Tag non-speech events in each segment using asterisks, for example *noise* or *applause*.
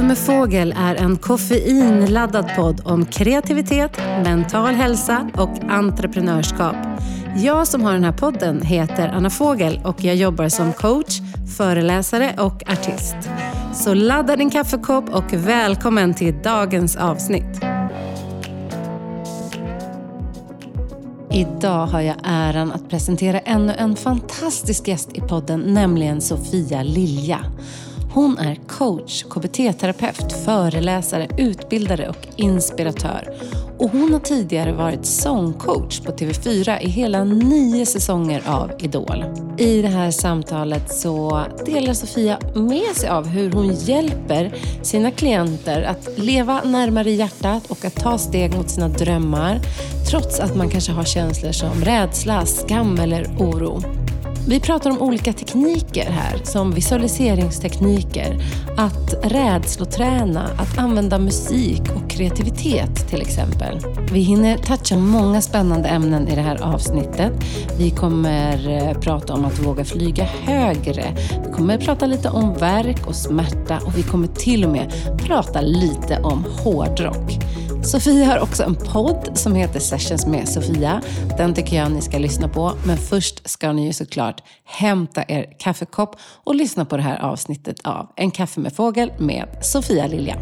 Kaffe med fågel är en koffeinladdad podd om kreativitet, mental hälsa och entreprenörskap. Jag som har den här podden heter Anna Fågel och jag jobbar som coach, föreläsare och artist. Så ladda din kaffekopp och välkommen till dagens avsnitt. Idag har jag äran att presentera ännu en fantastisk gäst i podden, nämligen Sofia Lilja. Hon är coach, KBT-terapeut, föreläsare, utbildare och inspiratör. Och hon har tidigare varit sångcoach på TV4 i hela nio säsonger av Idol. I det här samtalet så delar Sofia med sig av hur hon hjälper sina klienter att leva närmare hjärtat och att ta steg mot sina drömmar trots att man kanske har känslor som rädsla, skam eller oro. Vi pratar om olika tekniker här, som visualiseringstekniker, att rädsloträna, att använda musik och kreativitet till exempel. Vi hinner toucha många spännande ämnen i det här avsnittet. Vi kommer eh, prata om att våga flyga högre. Vi kommer prata lite om verk och smärta och vi kommer till och med prata lite om hårdrock. Sofia har också en podd som heter Sessions med Sofia. Den tycker jag ni ska lyssna på. Men först ska ni ju såklart hämta er kaffekopp och lyssna på det här avsnittet av En kaffe med fågel med Sofia Lilja.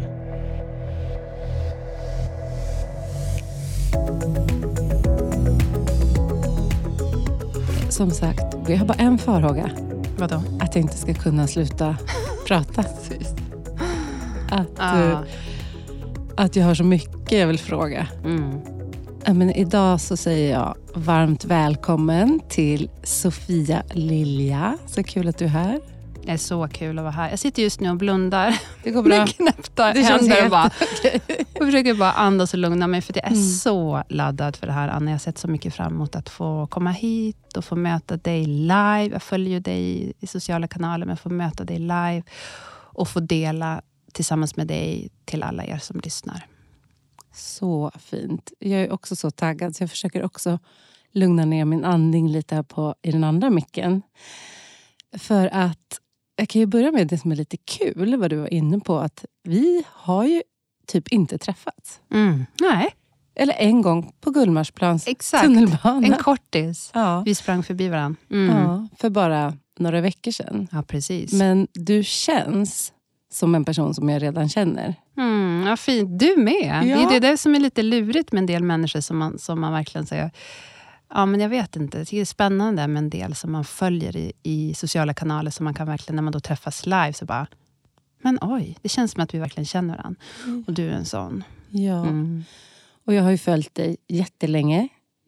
Som sagt, jag har bara en farhåga. Vadå? Att jag inte ska kunna sluta prata. *laughs* Att, Ah. Att jag har så mycket jag vill fråga. Mm. Men idag så säger jag varmt välkommen till Sofia Lilja. Så kul att du är här. Det är så kul att vara här. Jag sitter just nu och blundar Det går bra. *laughs* med knäppta Det känns händer och bara, *laughs* och försöker bara andas och lugna mig, för jag är Mm. så laddad för det här, Anna. Jag har sett så mycket fram emot att få komma hit och få möta dig live. Jag följer ju dig i sociala kanaler, men få möta dig live och få dela tillsammans med dig till alla er som lyssnar. Så fint. Jag är också så taggad så jag försöker också lugna ner min andning lite här på, i den andra micken. För att jag kan ju börja med det som är lite kul, vad du var inne på. Att vi har ju typ inte träffats. Mm. Nej, Eller en gång på Gullmarsplans exakt. tunnelbana. En kortis. ja. Vi sprang förbi varandra. Mm. Ja. ja, för bara några veckor sedan. precis. Men du känns som en person som jag redan känner. Mm, ja, fint. Du med. Ja. Det är det där som är lite lurigt med en del människor som man, som man verkligen säger Ja, men jag vet inte. Jag tycker det är spännande med en del som man följer i, i sociala kanaler, som man kan verkligen, när man då träffas live, så bara Men oj, det känns som att vi verkligen känner varandra. Och du är en sån. Ja. Mm. Och jag har ju följt dig jättelänge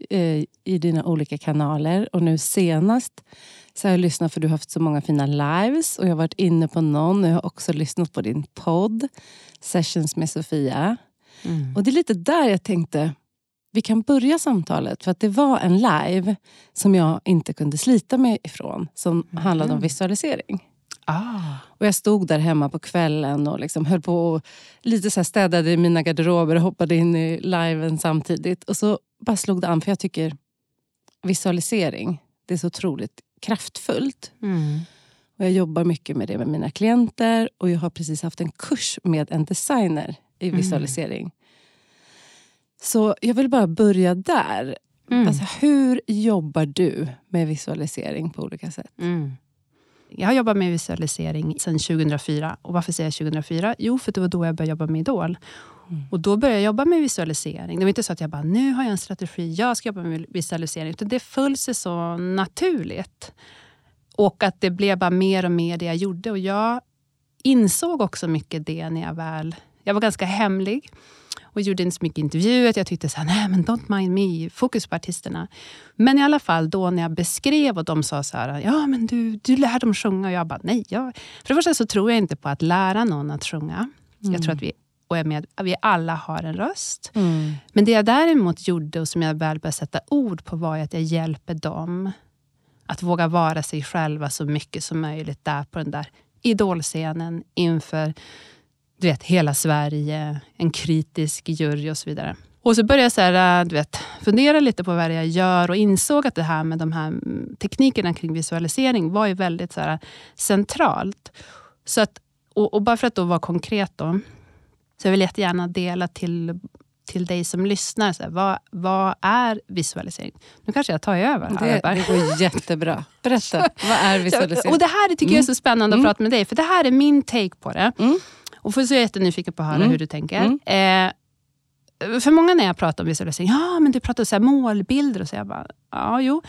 eh, i dina olika kanaler. Och nu senast så har jag lyssnat för du har haft så många fina lives. Och jag har varit inne på någon och jag har också lyssnat på din podd Sessions med Sofia. Mm. Och det är lite där jag tänkte vi kan börja samtalet. För att det var en live som jag inte kunde slita mig ifrån. Som handlade om visualisering. Ah. Och jag stod där hemma på kvällen och liksom höll på och lite så här städade i mina garderober och hoppade in i liven samtidigt. Och så bara slog det an, för jag tycker visualisering, det är så otroligt kraftfullt. Mm. Och jag jobbar mycket med det med mina klienter och jag har precis haft en kurs med en designer i Mm. visualisering. Så jag vill bara börja där. Mm. Alltså, hur jobbar du med visualisering på olika sätt? Mm. Jag har jobbat med visualisering sedan 2004. Och Varför säger jag 2004? Jo, för det var då jag började jobba med Idol. Och Då började jag jobba med visualisering. Det var inte så att jag bara, nu har jag en strategi, jag ska jobba med visualisering. Utan det föll sig så naturligt. Och att det blev bara mer och mer det jag gjorde. Och Jag insåg också mycket det när jag väl... Jag var ganska hemlig och gjorde inte så mycket intervjuer. Jag tyckte så här, nej men don't mind me, fokus på artisterna. Men i alla fall då när jag beskrev och de sa så här, ja men du, du lär dem sjunga. Och jag bara, nej. Jag, för det första så tror jag inte på att lära någon att sjunga. Jag tror att vi, och är med, vi alla har en röst. Mm. Men det jag däremot gjorde och som jag väl började sätta ord på var att jag hjälper dem att våga vara sig själva så mycket som möjligt där på den där idolscenen inför du vet, hela Sverige, en kritisk jury och så vidare. Och så började jag så här, du vet, fundera lite på vad jag gör och insåg att det här med de här mm, teknikerna kring visualisering var ju väldigt så här, centralt. Så att och, och, bara för att då vara konkret då, så jag vill jättegärna dela till, till dig som lyssnar. Så här, vad, vad är visualisering? Nu kanske jag tar över. Det, det går jättebra. Berätta, vad är *laughs* visualisering? Och Det här tycker mm. jag är så spännande mm. att prata med dig, för det här är min take på det. Mm. Och för så är jag jättenyfiken på att höra mm. hur du tänker. Mm. Eh, för många när jag pratar om visualisering, ja men du pratar så målbilder och så. Jag bara, ja jo.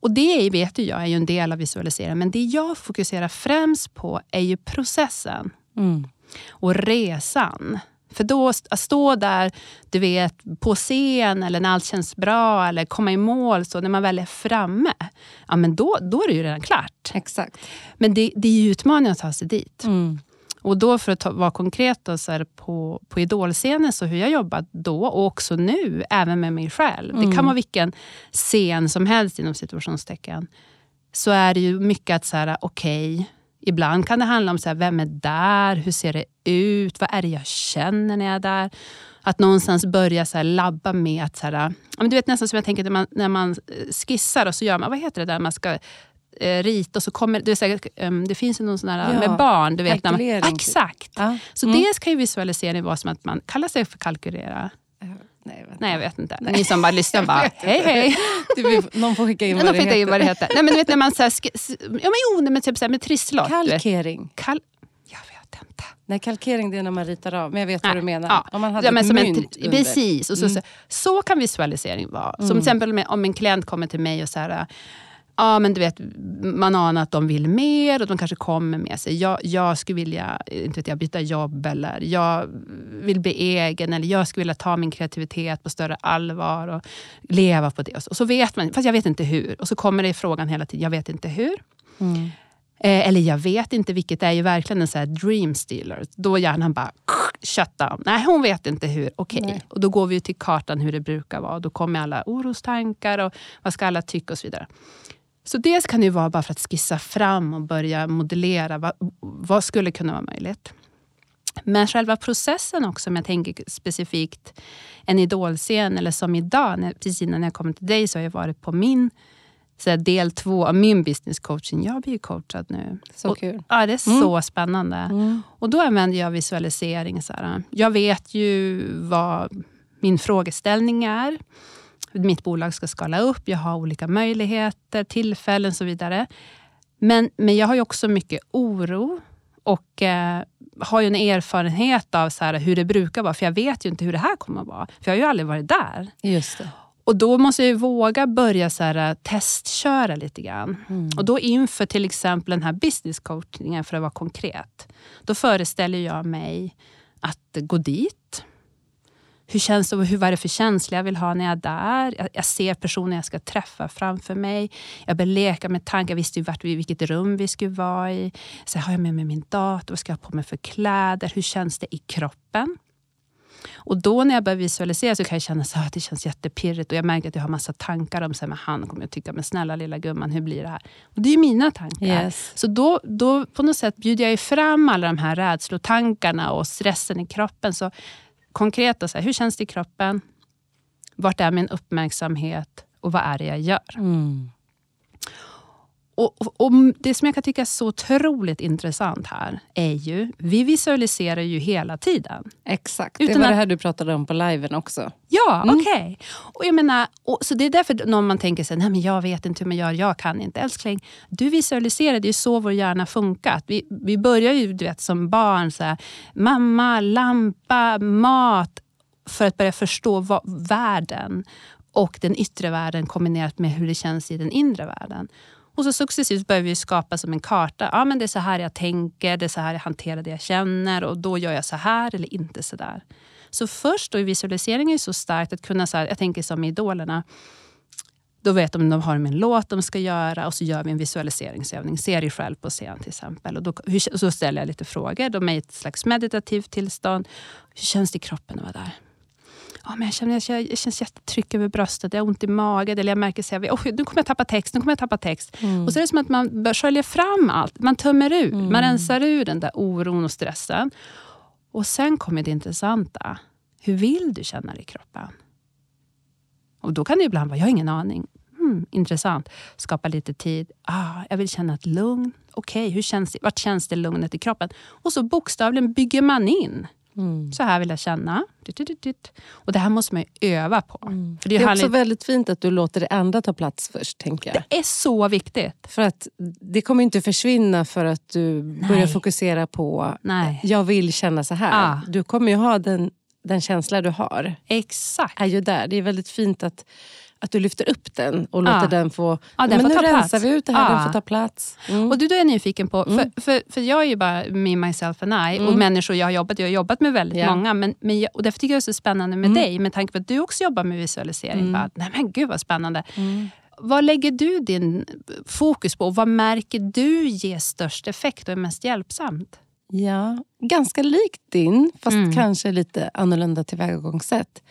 Och det vet ju jag är ju en del av visualiseringen. Men det jag fokuserar främst på är ju processen. Mm. Och resan. För då, att stå där du vet, på scen eller när allt känns bra eller komma i mål, så när man väl är framme, ja, men då, då är det ju redan klart. Exakt. Men det, det är ju utmaningen att ta sig dit. Mm. Och då för att ta, vara konkret då, så på, på idolscenen, så hur jag jobbat då och också nu, även med mig själv. Mm. Det kan vara vilken scen som helst inom situationstecken. Så är det ju mycket att, så här, okej, okay, ibland kan det handla om så här, vem är där, hur ser det ut, vad är det jag känner när jag är där? Att någonstans börja så här, labba med att, så här, du vet nästan som jag tänker när man, när man skissar och så gör man, vad heter det där man ska eh, rita och så kommer det, säkert, um, det finns ju någon sån här ja, med barn. Du vet, man, exakt! Ja. Så mm. dels kan ju visualisering vara som att man kallar sig för kalkulera. Nej, jag vet, Nej, jag vet inte. Nej. Ni som bara lyssnar bara, *laughs* hej hej. *laughs* någon får skicka in vad, det, heter. vad det heter. Nej, men du vet när man så här, ja, men jo, men typ så här, med trisslott. Kalkering. Kal jag vet inte. Nej, kalkering det är när man ritar av. Men jag vet Nej. vad du menar. Ja. Om man hade ja, men ett mynt en, Precis. Och så, mm. så, så, kan visualisering vara. Mm. Som till exempel om en klient kommer till mig och så här, ja, men du vet, man anar att de vill mer och de kanske kommer med sig. Jag, jag skulle vilja inte vet jag, byta jobb eller jag vill bli egen eller jag skulle vilja ta min kreativitet på större allvar och leva på det. Och så vet man, fast jag vet inte hur. Och så kommer det frågan hela tiden, jag vet inte hur. Mm. Eh, eller jag vet inte, vilket är ju verkligen en så här dream stealer. Då hjärnan bara shut down. Nej, hon vet inte hur. Okej. Okay. Och då går vi till kartan hur det brukar vara. Då kommer alla orostankar och vad ska alla tycka och så vidare. Så dels kan det vara bara för att skissa fram och börja modellera. Vad, vad skulle kunna vara möjligt? Men själva processen också, om jag tänker specifikt en idolscen eller som idag, när, precis innan jag kom till dig så har jag varit på min så del två av min business coaching. Jag blir ju coachad nu. Så och, kul. Ja, det är mm. så spännande. Mm. Och då använder jag visualisering. Så här. Jag vet ju vad min frågeställning är mitt bolag ska skala upp, jag har olika möjligheter, tillfällen och så vidare. Men, men jag har också mycket oro och eh, har ju en erfarenhet av så här, hur det brukar vara. För jag vet ju inte hur det här kommer att vara. För jag har ju aldrig varit där. Just det. Och då måste jag våga börja så här, eh, testköra lite grann. Mm. Och då inför till exempel den här business coachingen, för att vara konkret. Då föreställer jag mig att gå dit hur känns det hur, vad är det för känsla jag vill ha när jag är där? Jag, jag ser personen jag ska träffa framför mig. Jag börjar leka med tankar. Jag visste ju vart, vilket rum vi skulle vara i. Så har jag med mig min dator? Vad ska jag ha på mig för kläder? Hur känns det i kroppen? Och då när jag börjar visualisera så kan jag känna att det känns jättepirrigt. Och jag märker att jag har massa tankar om att han kommer att tycka, men snälla lilla gumman, hur blir det här? Och det är ju mina tankar. Yes. Så då, då på något sätt bjuder jag fram alla de här rädslotankarna och stressen i kroppen. Så konkreta, så här, hur känns det i kroppen? Vart är min uppmärksamhet? Och vad är det jag gör? Mm. Och, och, och, Det som jag kan tycka är så otroligt intressant här är ju, vi visualiserar ju hela tiden. Exakt, Utan det var att, det här du pratade om på liven också. Ja, mm. okej. Okay. Och jag menar, och, så det är därför när man tänker sig, nej men jag vet inte hur man gör, jag kan inte. Älskling, du visualiserar, det är så vår hjärna funkar. Vi, vi börjar ju du vet, som barn, så här, mamma, lampa, mat, för att börja förstå vad, världen och den yttre världen kombinerat med hur det känns i den inre världen. Och så successivt börjar vi skapa som en karta. Ja, men det är så här jag tänker, det är så här jag hanterar det jag känner och då gör jag så här eller inte så där. Så först då i visualiseringen är så starkt att kunna, så här, jag tänker som i Idolerna, då vet de de har en låt de ska göra och så gör vi en visualiseringsövning. Ser dig själv på scen till exempel. Och, då, och så ställer jag lite frågor. De är i ett slags meditativt tillstånd. Hur känns det i kroppen att vara där? Oh, men jag, känner, jag, jag känns jättetryck över bröstet, jag har ont i magen. Eller jag märker att oh, nu kommer jag tappa text, nu kommer jag tappa text. Mm. Och så är det som att man sköljer fram allt. Man tömmer ut, mm. man rensar ur den där oron och stressen. Och sen kommer det intressanta. Hur vill du känna dig i kroppen? Och då kan det ibland vara, jag har ingen aning. hmm, intressant. Skapa lite tid. Ah, jag vill känna ett lugn. Okej, okay, hur känns det? vart känns det lugnet i kroppen? Och så bokstavligen bygger man in. Mm. Så här vill jag känna. Och det här måste man ju öva på. Mm. För det är, det är också härligt. väldigt fint att du låter det andra ta plats först. tänker jag. Det är så viktigt. För att Det kommer inte försvinna för att du Nej. börjar fokusera på Nej. jag vill känna så här. Ah. Du kommer ju ha den, den känsla du har. Exakt. är ju där. Det är väldigt fint att att du lyfter upp den och låter ja. den få... Ja, den men får nu ta rensar vi ut det här, ja. den får ta plats. Mm. Och du, då är jag nyfiken på, mm. för, för, jag är ju bara me, myself and I mm. och människor jag har jobbat, jag har jobbat med väldigt yeah. många. Men, men jag, och därför tycker jag det är så spännande med mm. dig, med tanke på att du också jobbar med visualisering. Mm. Bara, Nej men gud vad spännande. Mm. Vad lägger du din fokus på och vad märker du ger störst effekt och är mest hjälpsamt? Ja, ganska likt din, fast kanske lite annorlunda tillvägagångssätt.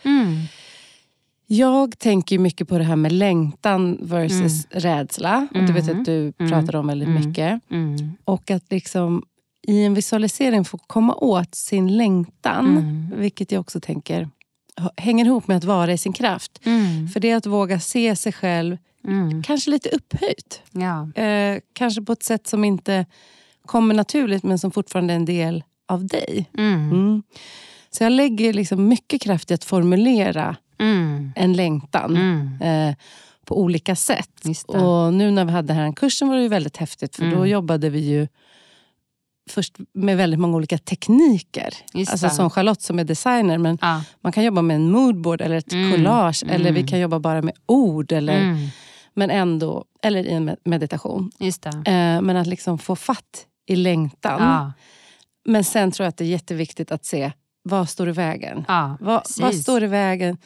Mm. Jag tänker mycket på det här med längtan versus mm. rädsla. Och det vet jag att du mm. pratar om väldigt mm. mycket. Mm. Och att liksom i en visualisering få komma åt sin längtan. Mm. Vilket jag också tänker hänger ihop med att vara i sin kraft. Mm. För det är att våga se sig själv, kanske lite upphöjt. Ja. Eh, kanske på ett sätt som inte kommer naturligt men som fortfarande är en del av dig. Så jag lägger liksom mycket kraft i att formulera mm. en längtan. Mm. Eh, på olika sätt. Och nu när vi hade den här kursen var det väldigt häftigt för då mm. jobbade vi ju först med väldigt många olika tekniker. Alltså som Charlotte som är designer. Men ja. Man kan jobba med en moodboard eller ett mm. collage. Mm. Eller vi kan jobba bara med ord. Eller, mm. men ändå, eller i en meditation. Eh, men att liksom få fatt i längtan. Ja. Men sen tror jag att det är jätteviktigt att se vad står i vägen? Ja, vad, vad, står i vägen?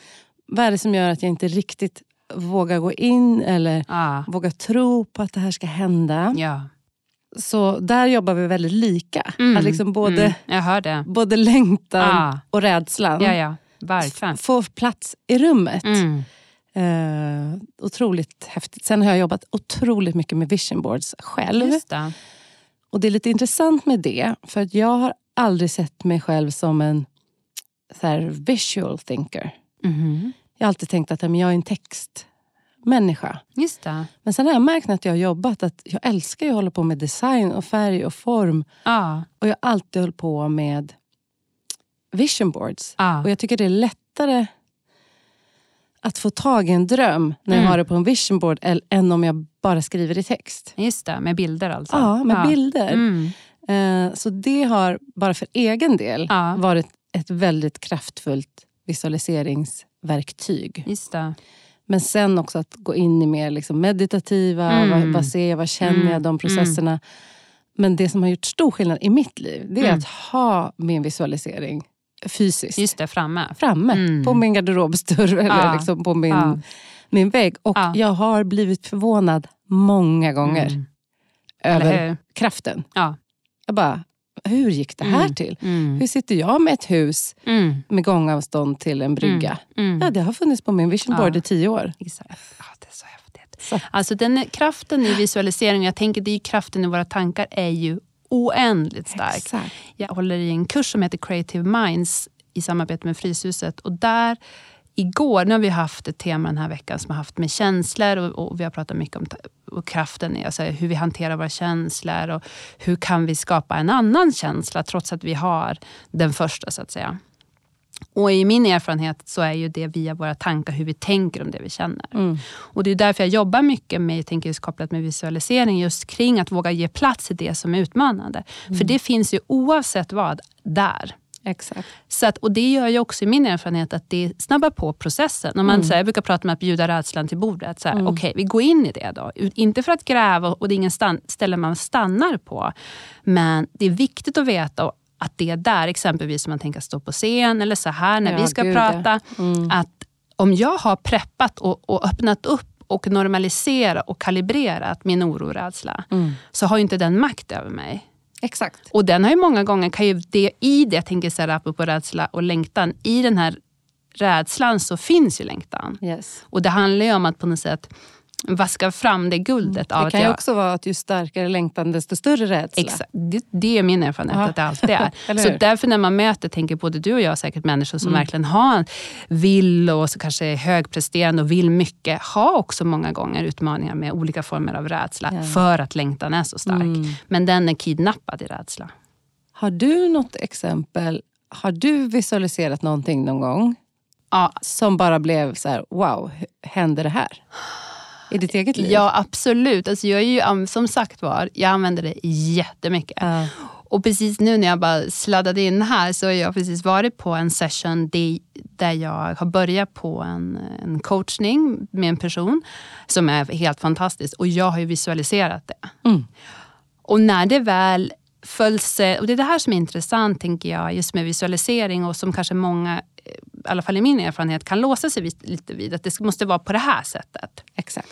Vad är det som gör att jag inte riktigt vågar gå in eller ja. vågar tro på att det här ska hända? Ja. Så där jobbar vi väldigt lika. Mm. Att liksom både, mm. både längtan ja. och rädslan ja, ja. Verkligen. får plats i rummet. Mm. Uh, otroligt häftigt. Sen har jag jobbat otroligt mycket med vision boards själv. Det. Och det är lite intressant med det, för att jag har aldrig sett mig själv som en så här, visual thinker. Mm. Jag har alltid tänkt att jag är en textmänniska. Just det. Men sen har jag märkt när jag har jobbat att jag älskar att hålla på med design och färg och form. Ah. Och jag har alltid hållit på med vision boards. Ah. Och jag tycker det är lättare att få tag i en dröm när jag mm. har det på en vision board än om jag bara skriver i text. Just det, med bilder alltså? Ja, med ja. bilder. Mm. Uh, så det har, bara för egen del, ja. varit ett väldigt kraftfullt visualiseringsverktyg. Just det. Men sen också att gå in i mer liksom meditativa, mm. vad, vad ser jag, vad känner mm. jag, de processerna. Mm. Men det som har gjort stor skillnad i mitt liv, det är mm. att ha min visualisering fysiskt. Just det, framme. Framme, mm. på min garderobsdörr *laughs* eller ja. liksom på min, ja. min vägg. Och ja. jag har blivit förvånad många gånger mm. över kraften. Jag bara, hur gick det här mm. till? Mm. Hur sitter jag med ett hus mm. med gångavstånd till en brygga? Ja, det har funnits på min vision board ja. i tio år. Exakt. Ja, det är så häftigt. Så. Alltså den kraften i visualisering, jag tänker det är kraften i våra tankar, är ju oändligt stark. Exakt. Jag håller i en kurs som heter Creative Minds i samarbete med Fryshuset. Och där igår, nu har vi haft ett tema den här veckan som har haft med känslor och, och vi har pratat mycket om och kraften, alltså hur vi hanterar våra känslor och hur kan vi skapa en annan känsla trots att vi har den första så att säga. Och i min erfarenhet så är ju det via våra tankar, hur vi tänker om det vi känner. Mm. Och Det är därför jag jobbar mycket med, jag tänker just kopplat med visualisering, just kring att våga ge plats i det som är utmanande. Mm. För det finns ju oavsett vad där. Exakt. Så att, och det gör ju också i min erfarenhet att det snabbar på processen. Om man, mm. så här, jag brukar prata om att bjuda rädslan till bordet. Så mm. Okej, okay, vi går in i det då. Inte för att gräva och det är ingen stan, ställe man stannar på. Men det är viktigt att veta att det är där, exempelvis om man tänker stå på scen eller så här när ja, vi ska prata. Mm. Att om jag har preppat och, och öppnat upp och normaliserat och kalibrerat min oro och rädsla, mm. så har inte den makt över mig. Exakt. Och den har ju många gånger, kan ju det, i det, jag tänker så här, apropå rädsla och längtan, i den här rädslan så finns ju längtan. Yes. Och det handlar ju om att på något sätt vaska fram det guldet. av Det kan ju jag, också vara att ju starkare längtan desto större rädsla. Exakt. Det, det är min erfarenhet Ja. att det alltid är. *laughs* Så därför när man möter, tänker både du och jag säkert människor som Mm. verkligen har, vill och så kanske är högpresterande och vill mycket, har också många gånger utmaningar med olika former av rädsla Ja. för att längtan är så stark. Mm. Men den är kidnappad i rädsla. Har du något exempel? Har du visualiserat någonting någon gång Ja, som bara blev så här, wow, hände det här? I ditt eget liv? ja absolut. Alltså jag är ju, som sagt var, jag använder det jättemycket. Ja. Och precis nu när jag bara sladdade in här så har jag precis varit på en session där jag har börjat på en, en coachning med en person som är helt fantastisk. Och jag har ju visualiserat det. Mm. Och när det väl föll sig, och det är det här som är intressant tänker jag, just med visualisering och som kanske många, i alla fall i min erfarenhet, kan låsa sig vid, lite vid. Att det måste vara på det här sättet. Exakt.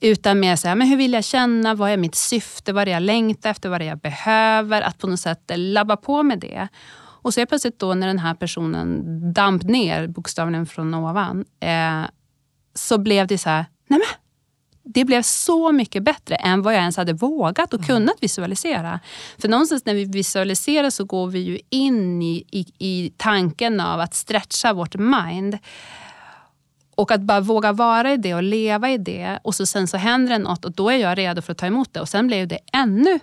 Utan mer så här, men hur vill jag känna? Vad är mitt syfte? Vad är det jag längtar efter? Vad är det jag behöver? Att på något sätt labba på med det. Och så är plötsligt då när den här personen damp ner, bokstavligen från ovan, eh, så blev det så här, nej men, det blev så mycket bättre än vad jag ens hade vågat och kunnat visualisera. För någonstans när vi visualiserar så går vi ju in i, i, i tanken av att stretcha vårt mind. Och att bara våga vara i det och leva i det. Och så sen så händer det något och då är jag redo för att ta emot det. Och sen blir det ännu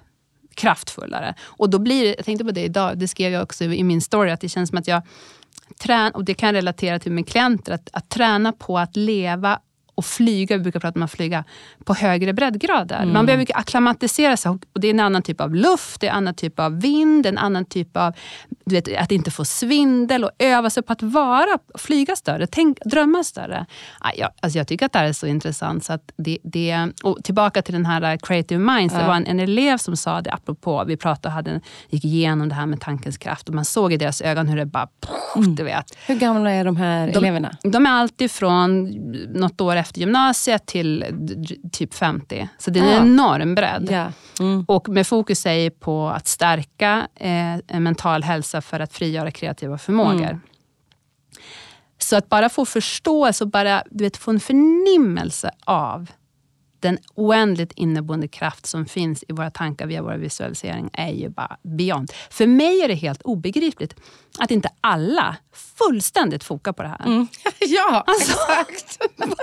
kraftfullare. Och då blir det, jag tänkte på det idag, det skrev jag också i min story, att det känns som att jag och det kan relatera till med klienter, att, att träna på att leva och flyga, vi brukar prata om att flyga, på högre breddgrader. Man behöver ju acklimatisera sig och det är en annan typ av luft, det är en annan typ av vind, en annan typ av du vet, att inte få svindel och öva sig på att vara, flyga större, tänk, drömma större. Ja, jag, alltså jag tycker att det här är så intressant. Så att det, det, och tillbaka till den här creative minds, det Ja. var en, en elev som sa det apropå, vi pratade hade, gick igenom det här med tankens kraft och man såg i deras ögon hur det bara, du vet, Hur gamla är de här De- eleverna? de är alltid från något år efter gymnasiet till typ 50. Så det är en enorm bredd. Ja. Mm. Och med fokus är på att stärka eh, en mental hälsa för att frigöra kreativa förmågor. Mm. Så att bara få förståelse och bara du vet, få en förnimmelse av den oändligt inneboende kraft som finns i våra tankar via vår visualisering är ju bara beyond. För mig är det helt obegripligt att inte alla fullständigt fokar på det här. Mm. *laughs* ja, Alltså. exakt. *laughs*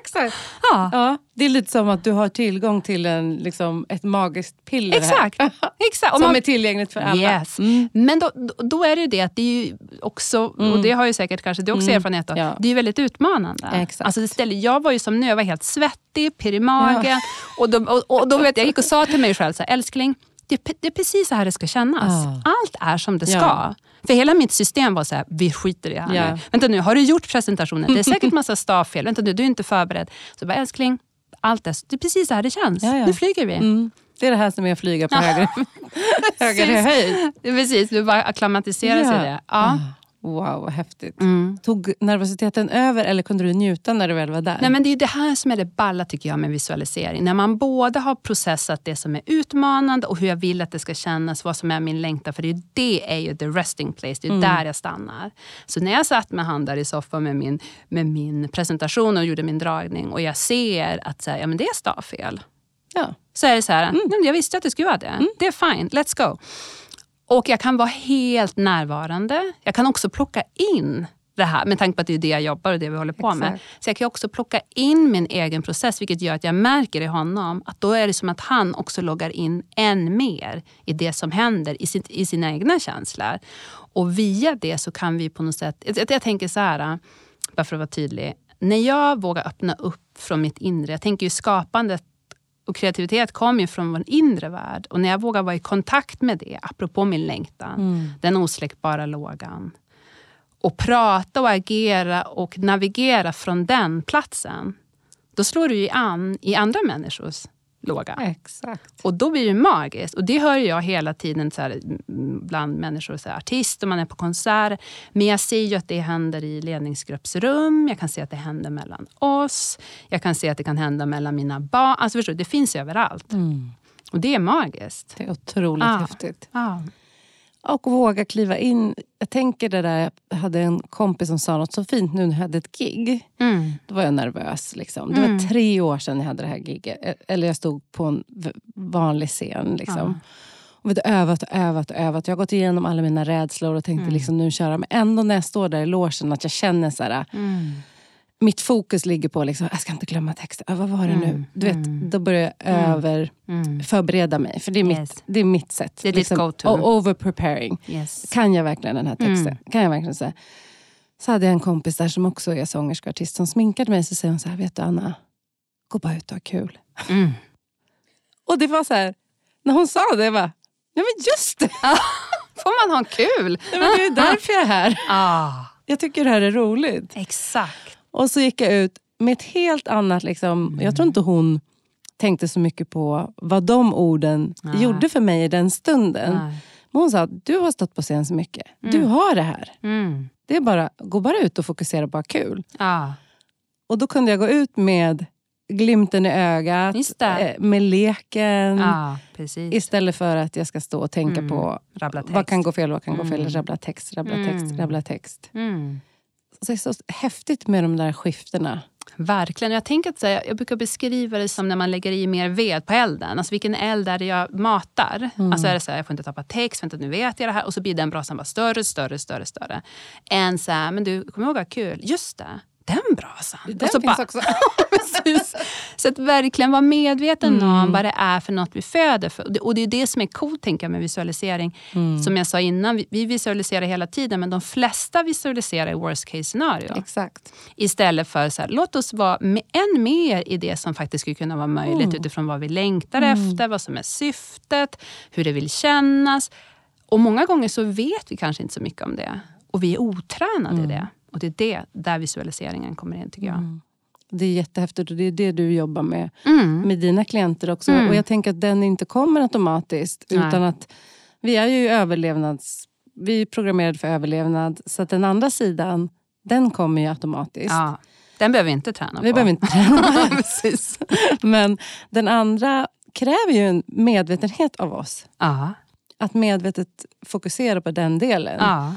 exakt. Ja, Ja, det är lite som att du har tillgång till en, liksom, ett magiskt piller exakt. här. exakt. *laughs* Som man- är tillgängligt för alla. Yes. Mm. Men då, då- är det ju det att det är ju också, och det har ju säkert kanske du också Mm. erfarenhet av, Ja. det är ju väldigt utmanande. Exakt. Alltså det ställer, jag var ju som nu, jag var helt svettig, pirr i magen. Och, då, och, och då vet jag, jag gick och sa till mig själv, så här, älskling, det, det är precis så här det ska kännas. Ja. Allt är som det ska. Ja. För hela mitt system var så här, vi skiter i det här Ja. nu. Vänta nu, har du gjort presentationen? Det är säkert massa stavfel. Vänta nu, du är inte förberedd. Så bara, älskling, allt är, det är precis så här det känns. Ja, ja. Nu flyger vi. Mm. Det är det här som är att flyga på högre, *laughs* höjd. Precis, du bara acklimatisera sig i det. Ja. Wow, vad häftigt. Mm. Tog nervositeten över eller kunde du njuta när du väl var där? Nej, men det är det här som är det balla tycker jag med visualisering. När man både har processat det som är utmanande och hur jag vill att det ska kännas, vad som är min längtan. För det är, det är ju the resting place, det är där jag stannar. Så när jag satt med han där i soffan med min, med min presentation och gjorde min dragning och jag ser att så här, ja, men det är stavfel. ja. Så är det så här, "Nej, men jag visste att det skulle vara det. Det är fine, let's go. Och jag kan vara helt närvarande. Jag kan också plocka in det här, med tanke på att det är det jag jobbar och det vi håller på med. Exakt. Så jag kan också plocka in min egen process, vilket gör att jag märker i honom att då är det som att han också loggar in än mer i det som händer i, sitt, i sina egna känslor. Och via det så kan vi på något sätt... Jag, jag tänker så här, bara för att vara tydlig. När jag vågar öppna upp från mitt inre, jag tänker ju skapandet och kreativitet kommer ju från vår inre värld. Och när jag vågar vara i kontakt med det, apropå min längtan, den osläckbara lågan. Och prata och agera och navigera från den platsen. Då slår du ju an i andra människors låga. Exakt. Och då blir det magiskt. Och det hör jag hela tiden så här, bland människor, så här, artister, man är på konserter. Men jag ser ju att det händer i ledningsgruppsrum, jag kan se att det händer mellan oss. Jag kan se att det kan hända mellan mina barn. Alltså förstår du, det finns överallt. Mm. Och det är magiskt. Det är otroligt Ah. häftigt. Ja. Och våga kliva in. Jag tänker det där, jag hade en kompis som sa något så fint nu när jag hade ett gig. Mm. Då var jag nervös. Liksom. Det var Mm. tre år sedan jag hade det här giget. Eh, Eller jag stod på en vanlig scen. Liksom. Och vet, övat och övat och övat. Jag har gått igenom alla mina rädslor och tänkte Mm. liksom, nu köra. Men ändå när jag står där i logen att jag känner så här, Mm. Mitt fokus ligger på liksom, jag ska inte glömma texten. Ah, vad var det nu? Mm. Du vet, Mm. Då börjar jag över Mm. förbereda mig. För det är mitt, Yes. det är mitt sätt. Det är ditt go-to. o- Over preparing. Yes. Kan jag verkligen den här texten? Mm. Kan jag verkligen säga? Så hade jag en kompis där som också är sångerska och artist som sminkade mig. Så säger hon så här, vet du Anna, gå bara ut och ha kul. Mm. *laughs* Och det var så här, när hon sa det, jag bara, nej men just det! *laughs* Får man ha kul? Nej, men det är därför jag är här. *laughs* Ah, Jag tycker det här är roligt. exakt. Och så gick jag ut med ett helt annat... Liksom, Jag tror inte hon tänkte så mycket på vad de orden Nej. gjorde för mig i den stunden. Nej. Men hon sa, du har stått på scen så mycket. Du har det här. Mm. Det är bara, gå bara ut och fokusera på kul. Ah. Och då kunde jag gå ut med glimten i ögat, eh, med leken. Ah. Istället för att jag ska stå och tänka Mm. på vad kan gå fel, vad kan gå fel. Mm. Rabbla text, rabbla text, Mm. rabbla text. Det är så häftigt med de där skiftena. Verkligen. Jag, tänker att, här, jag brukar beskriva det som när man lägger i mer ved på elden. Alltså vilken eld är det jag matar? Mm. Alltså är det så här, jag får inte tappa text, vänta nu vet jag det här. Och så blir den brasan bara större, större, större, större. Än så här, men du, kommer ihåg vad kul? Just det, den brasan. Den och så finns bara, också. *laughs* Så att verkligen vara medveten Mm. om vad det är för något vi föder för. Och det- Och det är det som är coolt tänker jag, med visualisering. Mm. Som jag sa innan, vi, vi visualiserar hela tiden men de flesta visualiserar i worst case scenario. Exakt. Istället för så här, låt oss vara med, än mer i det som faktiskt skulle kunna vara möjligt Mm. utifrån vad vi längtar efter, vad som är syftet, hur det vill kännas. Och många gånger så vet vi kanske inte så mycket om det. Och vi är otränade Mm. i det. Och det är det där visualiseringen kommer in tycker jag. Det är jättehäftigt och det är det du jobbar med Mm. med dina klienter också. Mm. Och jag tänker att den inte kommer automatiskt. Nej. Utan att vi är ju överlevnads... Vi är programmerade för överlevnad. Så att den andra sidan, den kommer ju automatiskt. Ja, den behöver vi inte träna Vi på. behöver inte träna. *laughs* Precis. Men den andra kräver ju en medvetenhet av oss. Ja. Att medvetet fokusera på den delen. ja.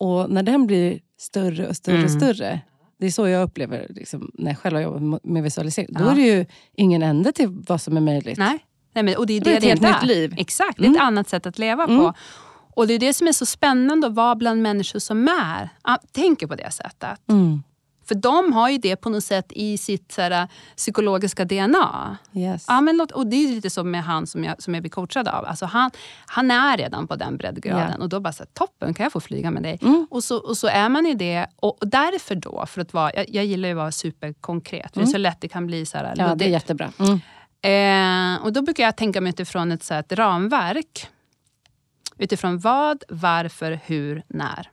Och när den blir större och större och Mm. större. Det är så jag upplever liksom, när jag själv har jobbat med visualisering. Då Ja. är det ju ingen ände till vad som är möjligt. Nej. Nej men, och det är Det det är ett det helt är. nytt liv. Exakt, det är ett Mm. annat sätt att leva Mm. på. Och det är det som är så spännande att vara bland människor som är, ah, tänker på det sättet. Mm. För de har ju det på något sätt i sitt så här, psykologiska DNA. Yes. Ja, men och det är lite så med han som jag, som jag blir coachad av. Alltså han, han är redan på den breddgraden. Ja. Och då bara så här, toppen, kan jag få flyga med dig? Mm. Och, så, och så är man i det. Och, och därför då, för att vara, jag, jag gillar ju att vara superkonkret. För det är så lätt det kan bli så här Mm. ja, det är luddigt. jättebra. Mm. Eh, och då brukar jag tänka mig utifrån ett, så här, ett ramverk. Utifrån vad, varför, hur, när.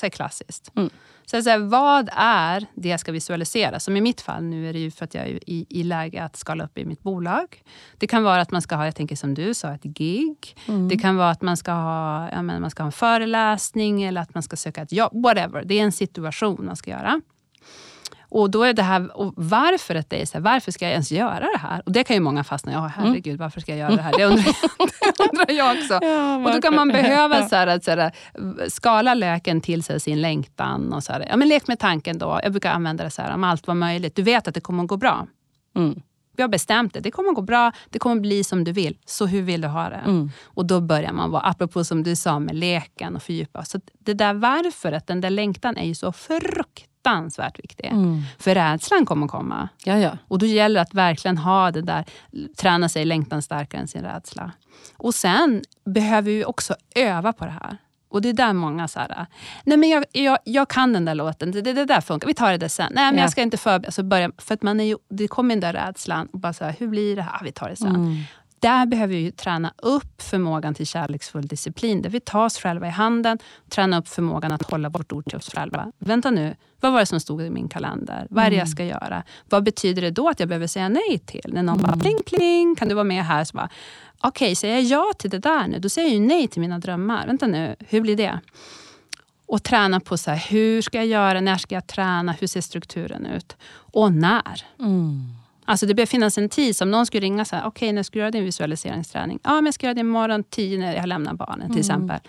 Så här klassiskt. Mm. Så, så här, vad är det jag ska visualisera? Som i mitt fall, nu är det ju för att jag är i, i läge att skala upp i mitt bolag. Det kan vara att man ska ha, jag tänker som du sa, ett gig. Mm. Det kan vara att man ska, ha, ja, men man ska ha en föreläsning eller att man ska söka ett jobb. Whatever. Det är en situation man ska göra. Och då är det här, och varför att det är så här, varför ska jag ens göra det här? Och det kan ju många fastna i, ja herregud, varför ska jag göra det här? Det undrar, *laughs* det undrar jag också. Ja, och då kan man behöva så här, att, så här, skala löken till sig sin längtan. Och så här, ja, men lek med tanken då. Jag brukar använda det så här, om allt var möjligt. Du vet att det kommer att gå bra. Mm. Vi har bestämt det. Det kommer att gå bra. Det kommer att bli som du vill. Så hur vill du ha det? Mm. Och då börjar man vara, apropå som du sa med leken och fördjupa. Så det där varföret, den där längtan är ju så fruktansvärt viktig. Mm. För rädslan kommer komma. Ja, ja. Och då gäller det att verkligen ha det där, träna sig längtan starkare än sin rädsla. Och sen behöver vi också öva på det här. Och det är där många så här, nej men jag, jag, jag kan den där låten, det, det, det där funkar, vi tar det där sen. Nej men Ja. jag ska inte förbereda. Alltså börja, för att man är ju, det kommer den där rädslan. Och bara så här, hur blir det här? Ah, Vi tar det sen. Mm. Där behöver vi träna upp förmågan till kärleksfull disciplin. Där vi tar oss själva i handen, träna upp förmågan att hålla vårt ord till oss själva. Vänta nu, vad var det som stod i min kalender? Vad är det jag ska göra? Vad betyder det då att jag behöver säga nej till? När någon bara pling pling, kan du vara med här? Så bara, Okej, säger jag ja till det där nu, då säger jag ju nej till mina drömmar. Vänta nu, hur blir det? Och träna på så här, hur ska jag göra, när ska jag träna, hur ser strukturen ut? Och när? Mm. Alltså det behöver finnas en tid. Som någon skulle ringa så här, okej när ska du göra din visualiseringsträning? Ja, men jag ska göra det imorgon tio när jag lämnar barnen till exempel.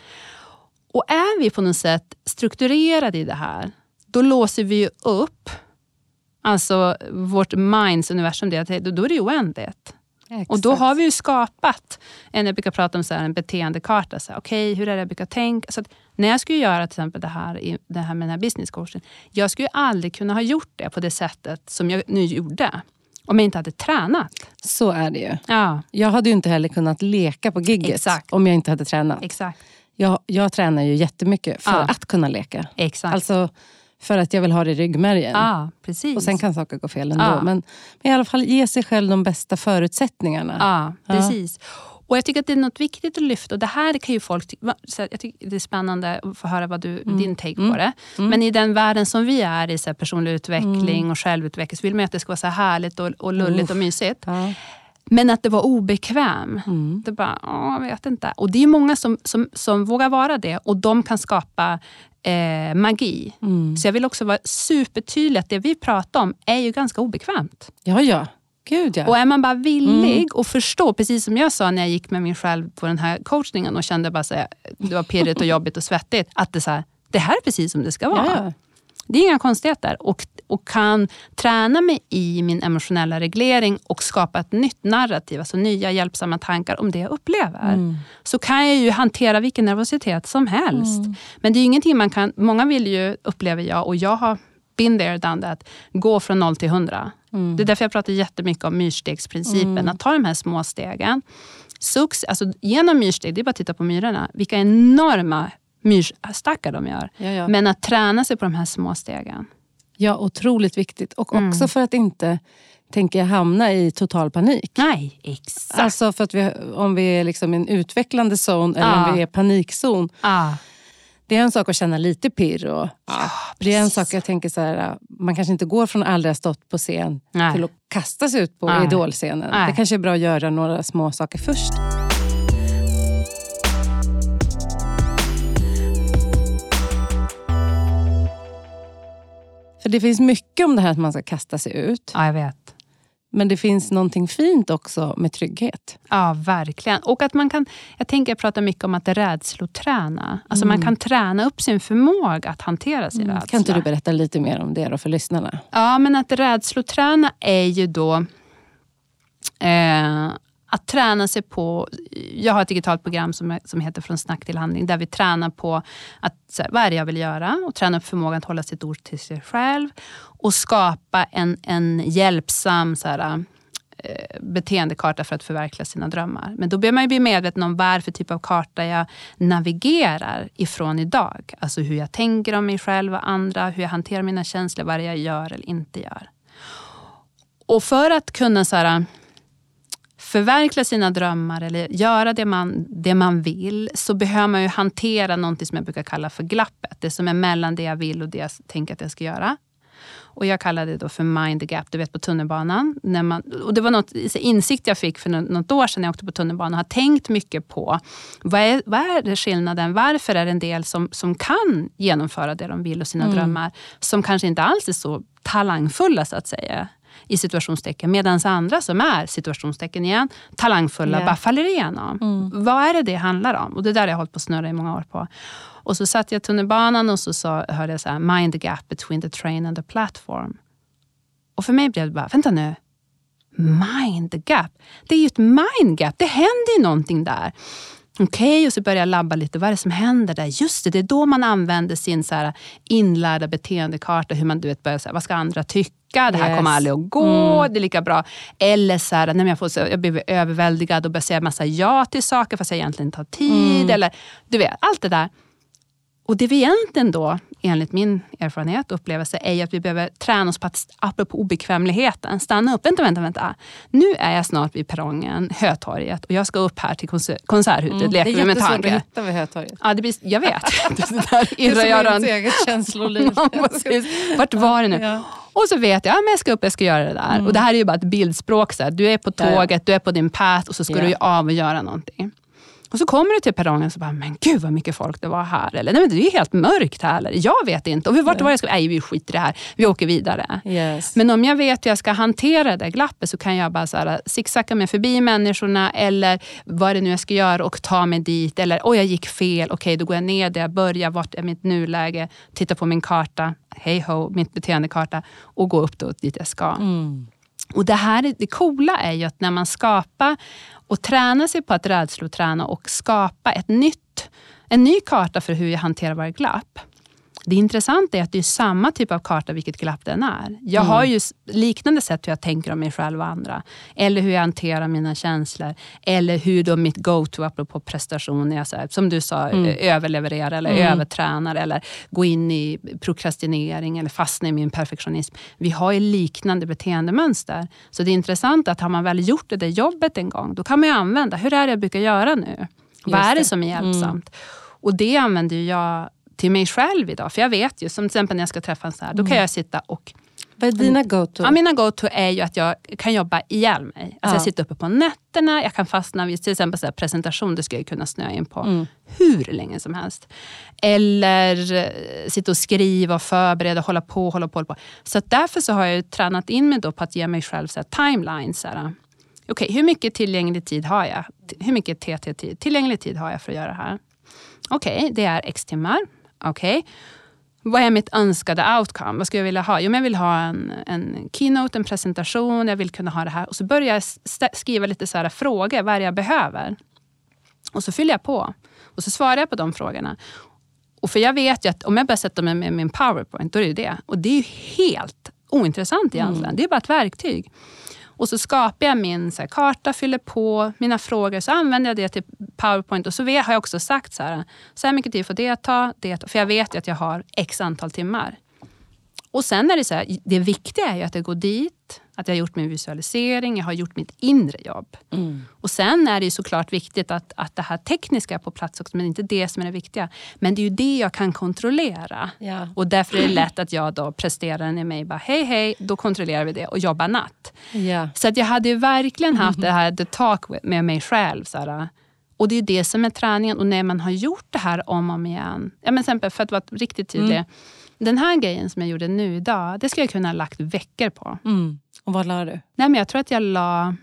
Och är vi på något sätt strukturerade i det här, då låser vi ju upp alltså vårt minds universum. Det, då är det oändligt. Exakt. Och då har vi ju skapat, en, jag brukar prata om så här, en beteendekarta. Okej, okay, hur är det jag brukar tänka? Så när jag skulle göra till exempel det här, det här med den här business coachen. Jag skulle aldrig kunna ha gjort det på det sättet som jag nu gjorde. Om jag inte hade tränat. Så är det ju. Ja. Jag hade ju inte heller kunnat leka på gigget Exakt. om jag inte hade tränat. Exakt. Jag, jag tränar ju jättemycket för ja. att kunna leka. Exakt. Alltså, för att jag vill ha det i ryggmärgen. Ja, precis. Och sen kan saker gå fel ändå. Ja. Men, men i alla fall ge sig själv de bästa förutsättningarna. Ja, precis. Och Jag tycker att det är något viktigt att lyfta. Och det här kan ju folk jag tycker Det är spännande att få höra vad du, mm. din take mm. på det. Mm. Men i den världen som vi är i, så personlig utveckling mm. och självutveckling, så vill man att det ska vara så härligt och, och lulligt och mysigt. Ja. Men att det var obekväm. Mm. Det bara, åh, jag vet inte. Och det är många som, som, som vågar vara det och de kan skapa eh, magi. Mm. Så jag vill också vara supertydlig att det vi pratar om är ju ganska obekvämt. Ja, ja. Gud, ja. Och är man bara villig mm. att förstå, precis som jag sa när jag gick med mig själv på den här coachningen och kände bara att det var pirrigt och *laughs* jobbigt och svettigt. Att det, så här, det här är precis som det ska vara. Ja. Det är inga konstigheter. Och, och kan träna mig i min emotionella reglering och skapa ett nytt narrativ, alltså nya hjälpsamma tankar om det jag upplever. Mm. Så kan jag ju hantera vilken nervositet som helst. Mm. Men det är ingenting man kan... Många vill ju, upplever jag, och jag har been there, done that, gå från noll till hundra. Mm. Det är därför jag pratar jättemycket om myrstegsprincipen. Mm. Att ta de här små stegen. Sux, alltså genom myrsteg, det är bara att titta på myrorna. Vilka enorma myrstackar de gör. Ja, ja. Men att träna sig på de här små stegen. Ja, otroligt viktigt. Och mm. också för att inte tänker hamna i total panik. Nej, exakt. Alltså för att vi, om vi är liksom i en utvecklande zon eller ja. om vi är panikzon. Ja. Det är en sak att känna lite pirr. Och, ja, det är en sak jag tänker så här, man kanske inte går från aldrig ha stått på scen Nej. till att kasta sig ut på Nej. idolscenen. Nej. Det kanske är bra att göra några små saker först. För det finns mycket om det här att man ska kasta sig ut. Ja, jag vet. Men det finns någonting fint också med trygghet. Ja, verkligen. Och att man kan, jag tänker jag pratar mycket om att rädsloträna. Alltså mm. man kan träna upp sin förmåga att hantera sin mm. rädsla. Kan inte du berätta lite mer om det för lyssnarna? Ja, men att rädsloträna är ju då eh, att träna sig på... Jag har ett digitalt program som, som heter Från snack till handling, där vi tränar på att, så här, vad är det jag vill göra och träna upp förmågan att hålla sitt ord till sig själv och skapa en, en hjälpsam så här, eh, beteendekarta för att förverkliga sina drömmar. Men då behöver man bli medveten om vad för typ av karta jag navigerar ifrån idag. Alltså hur jag tänker om mig själv och andra, hur jag hanterar mina känslor, vad jag gör eller inte gör. Och för att kunna så här, förverkliga sina drömmar eller göra det man, det man vill så behöver man ju hantera något som jag brukar kalla för glappet. Det som är mellan det jag vill och det jag tänker att jag ska göra. Och Jag kallar det då för mind gap, du vet på tunnelbanan. När man, och det var något insikt jag fick för något år sedan när jag åkte på tunnelbanan och har tänkt mycket på vad är, vad är skillnaden? Varför är det en del som, som kan genomföra det de vill och sina mm. drömmar som kanske inte alls är så talangfulla så att säga i situationstecken. Medan andra som är, situationstecken igen, talangfulla yeah. bara faller igenom. Mm. Vad är det det handlar om? Och det där har jag hållit på att snurra i många år på. Och så satt jag i tunnelbanan och så sa, hörde jag så här, mind the gap between the train and the platform. Och för mig blev det bara, vänta nu. Mind gap. Det är ju ett mind gap. Det händer ju någonting där. Okej, okay, och så börjar jag labba lite. Vad är det som händer där? Just det, det är då man använder sin så här inlärda beteendekarta. Hur man du vet, börjar säga, vad ska andra tycka? Det här yes. kommer aldrig att gå. Mm. Det är lika bra. Eller så här, när jag, får, jag blir överväldigad och börjar säga massa ja till saker fast jag egentligen inte har tid. Mm. Eller, du vet, allt det där. Och det vi egentligen då, enligt min erfarenhet och upplevelse, är att vi behöver träna oss på att, apropå obekvämligheten, stanna upp. Vänta, vänta, vänta. Nu är jag snart vid perrongen, Hötorget, och jag ska upp här till Konserthuset. Mm, leker det är jättesvårt att hitta vid Hötorget. Ja, det blir, jag vet. *laughs* *laughs* det, där det är som ens eget känsloliv. *laughs* Vart var det nu? Ja. Och så vet jag att ja, jag ska upp, jag ska göra det där. Mm. Och Det här är ju bara ett bildspråk. Så här. Du är på tåget, du är på din path och så ska ja. du av och göra någonting. Och så kommer du till perrongen och så bara, men gud vad mycket folk det var här. Eller, nej men det är ju helt mörkt här. Eller, jag vet inte. Och vi, vart var jag ska, nej vi skiter i det här. Vi åker vidare. Yes. Men om jag vet hur jag ska hantera det glappet så kan jag bara så här, zigzacka mig förbi människorna eller vad det nu jag ska göra och ta mig dit. Eller, oj jag gick fel. Okej, då går jag ner där jag börjar. Vart är mitt nuläge? Titta på min karta. Hej ho, mitt beteendekarta. Och gå upp då dit jag ska. Mm. Och det här det coola är ju att när man skapar och träna sig på att rädsloträna och skapa ett nytt, en ny karta för hur jag hanterar varje glapp. Det intressanta är att det är samma typ av karta vilket glapp den är. Jag har ju liknande sätt hur jag tänker om mig själv och andra. Eller hur jag hanterar mina känslor. Eller hur då mitt go-to, apropå prestation, är så här, som du sa, mm. överleverera eller mm. övertränar eller gå in i prokrastinering eller fastna i min perfektionism. Vi har ju liknande beteendemönster. Så det är intressant att har man väl gjort det där jobbet en gång, då kan man ju använda, hur är det jag brukar göra nu? Just Vad är det som är hjälpsamt? Mm. Och det använder jag till mig själv idag. För jag vet ju, som till exempel när jag ska träffa en så här, då kan mm. jag sitta och vad är dina go-to? Ja, mina go-to är ju att jag kan jobba ihjäl mig. Alltså ja. Jag sitter uppe på nätterna, jag kan fastna vid till exempel så här presentation, det skulle jag kunna snöa in på mm. hur länge som helst. Eller eh, sitta och skriva och förbereda, hålla på, hålla på. Hålla på. Så därför så har jag tränat in mig då på att ge mig själv så här timelines. Okej, okay, hur mycket tillgänglig tid har jag? Hur mycket TT-tid? Tillgänglig tid har jag för att göra det här? Okej, okay, det är x timmar. Okej. Okay. Vad är mitt önskade outcome? Vad skulle jag vilja ha? Jo, men jag vill ha en, en keynote, en presentation. Jag vill kunna ha det här. Och så börjar jag skriva lite så här frågor. Vad är det jag behöver? Och så fyller jag på. Och så svarar jag på de frågorna. Och för jag vet ju att om jag börjar sätta mig med min powerpoint, då är det det. Och det är ju helt ointressant egentligen. Mm. Det är bara ett verktyg. Och så skapar jag min så här, karta, fyller på mina frågor, så använder jag det till powerpoint. Och så har jag också sagt så här, så här mycket tid får det ta, det ta. För jag vet ju att jag har x antal timmar. Och sen är det så här, det viktiga är ju att jag går dit, att jag har gjort min visualisering, jag har gjort mitt inre jobb. Mm. Och sen är det såklart viktigt att, att det här tekniska är på plats också, men inte det som är det viktiga. Men det är ju det jag kan kontrollera. Ja. Och därför är det lätt att jag då presterar i mig, bara hej hej, då kontrollerar vi det och jobbar natt. Ja. Så att jag hade ju verkligen haft det här the talk med mig själv. Så här, och det är det som är träningen. Och när man har gjort det här om och om igen. Ja, men exempel, för att vara riktigt tydlig. Mm. Den här grejen som jag gjorde nu idag, det skulle jag kunna ha lagt veckor på. Mm. Och vad la du? Nej, men jag tror att jag la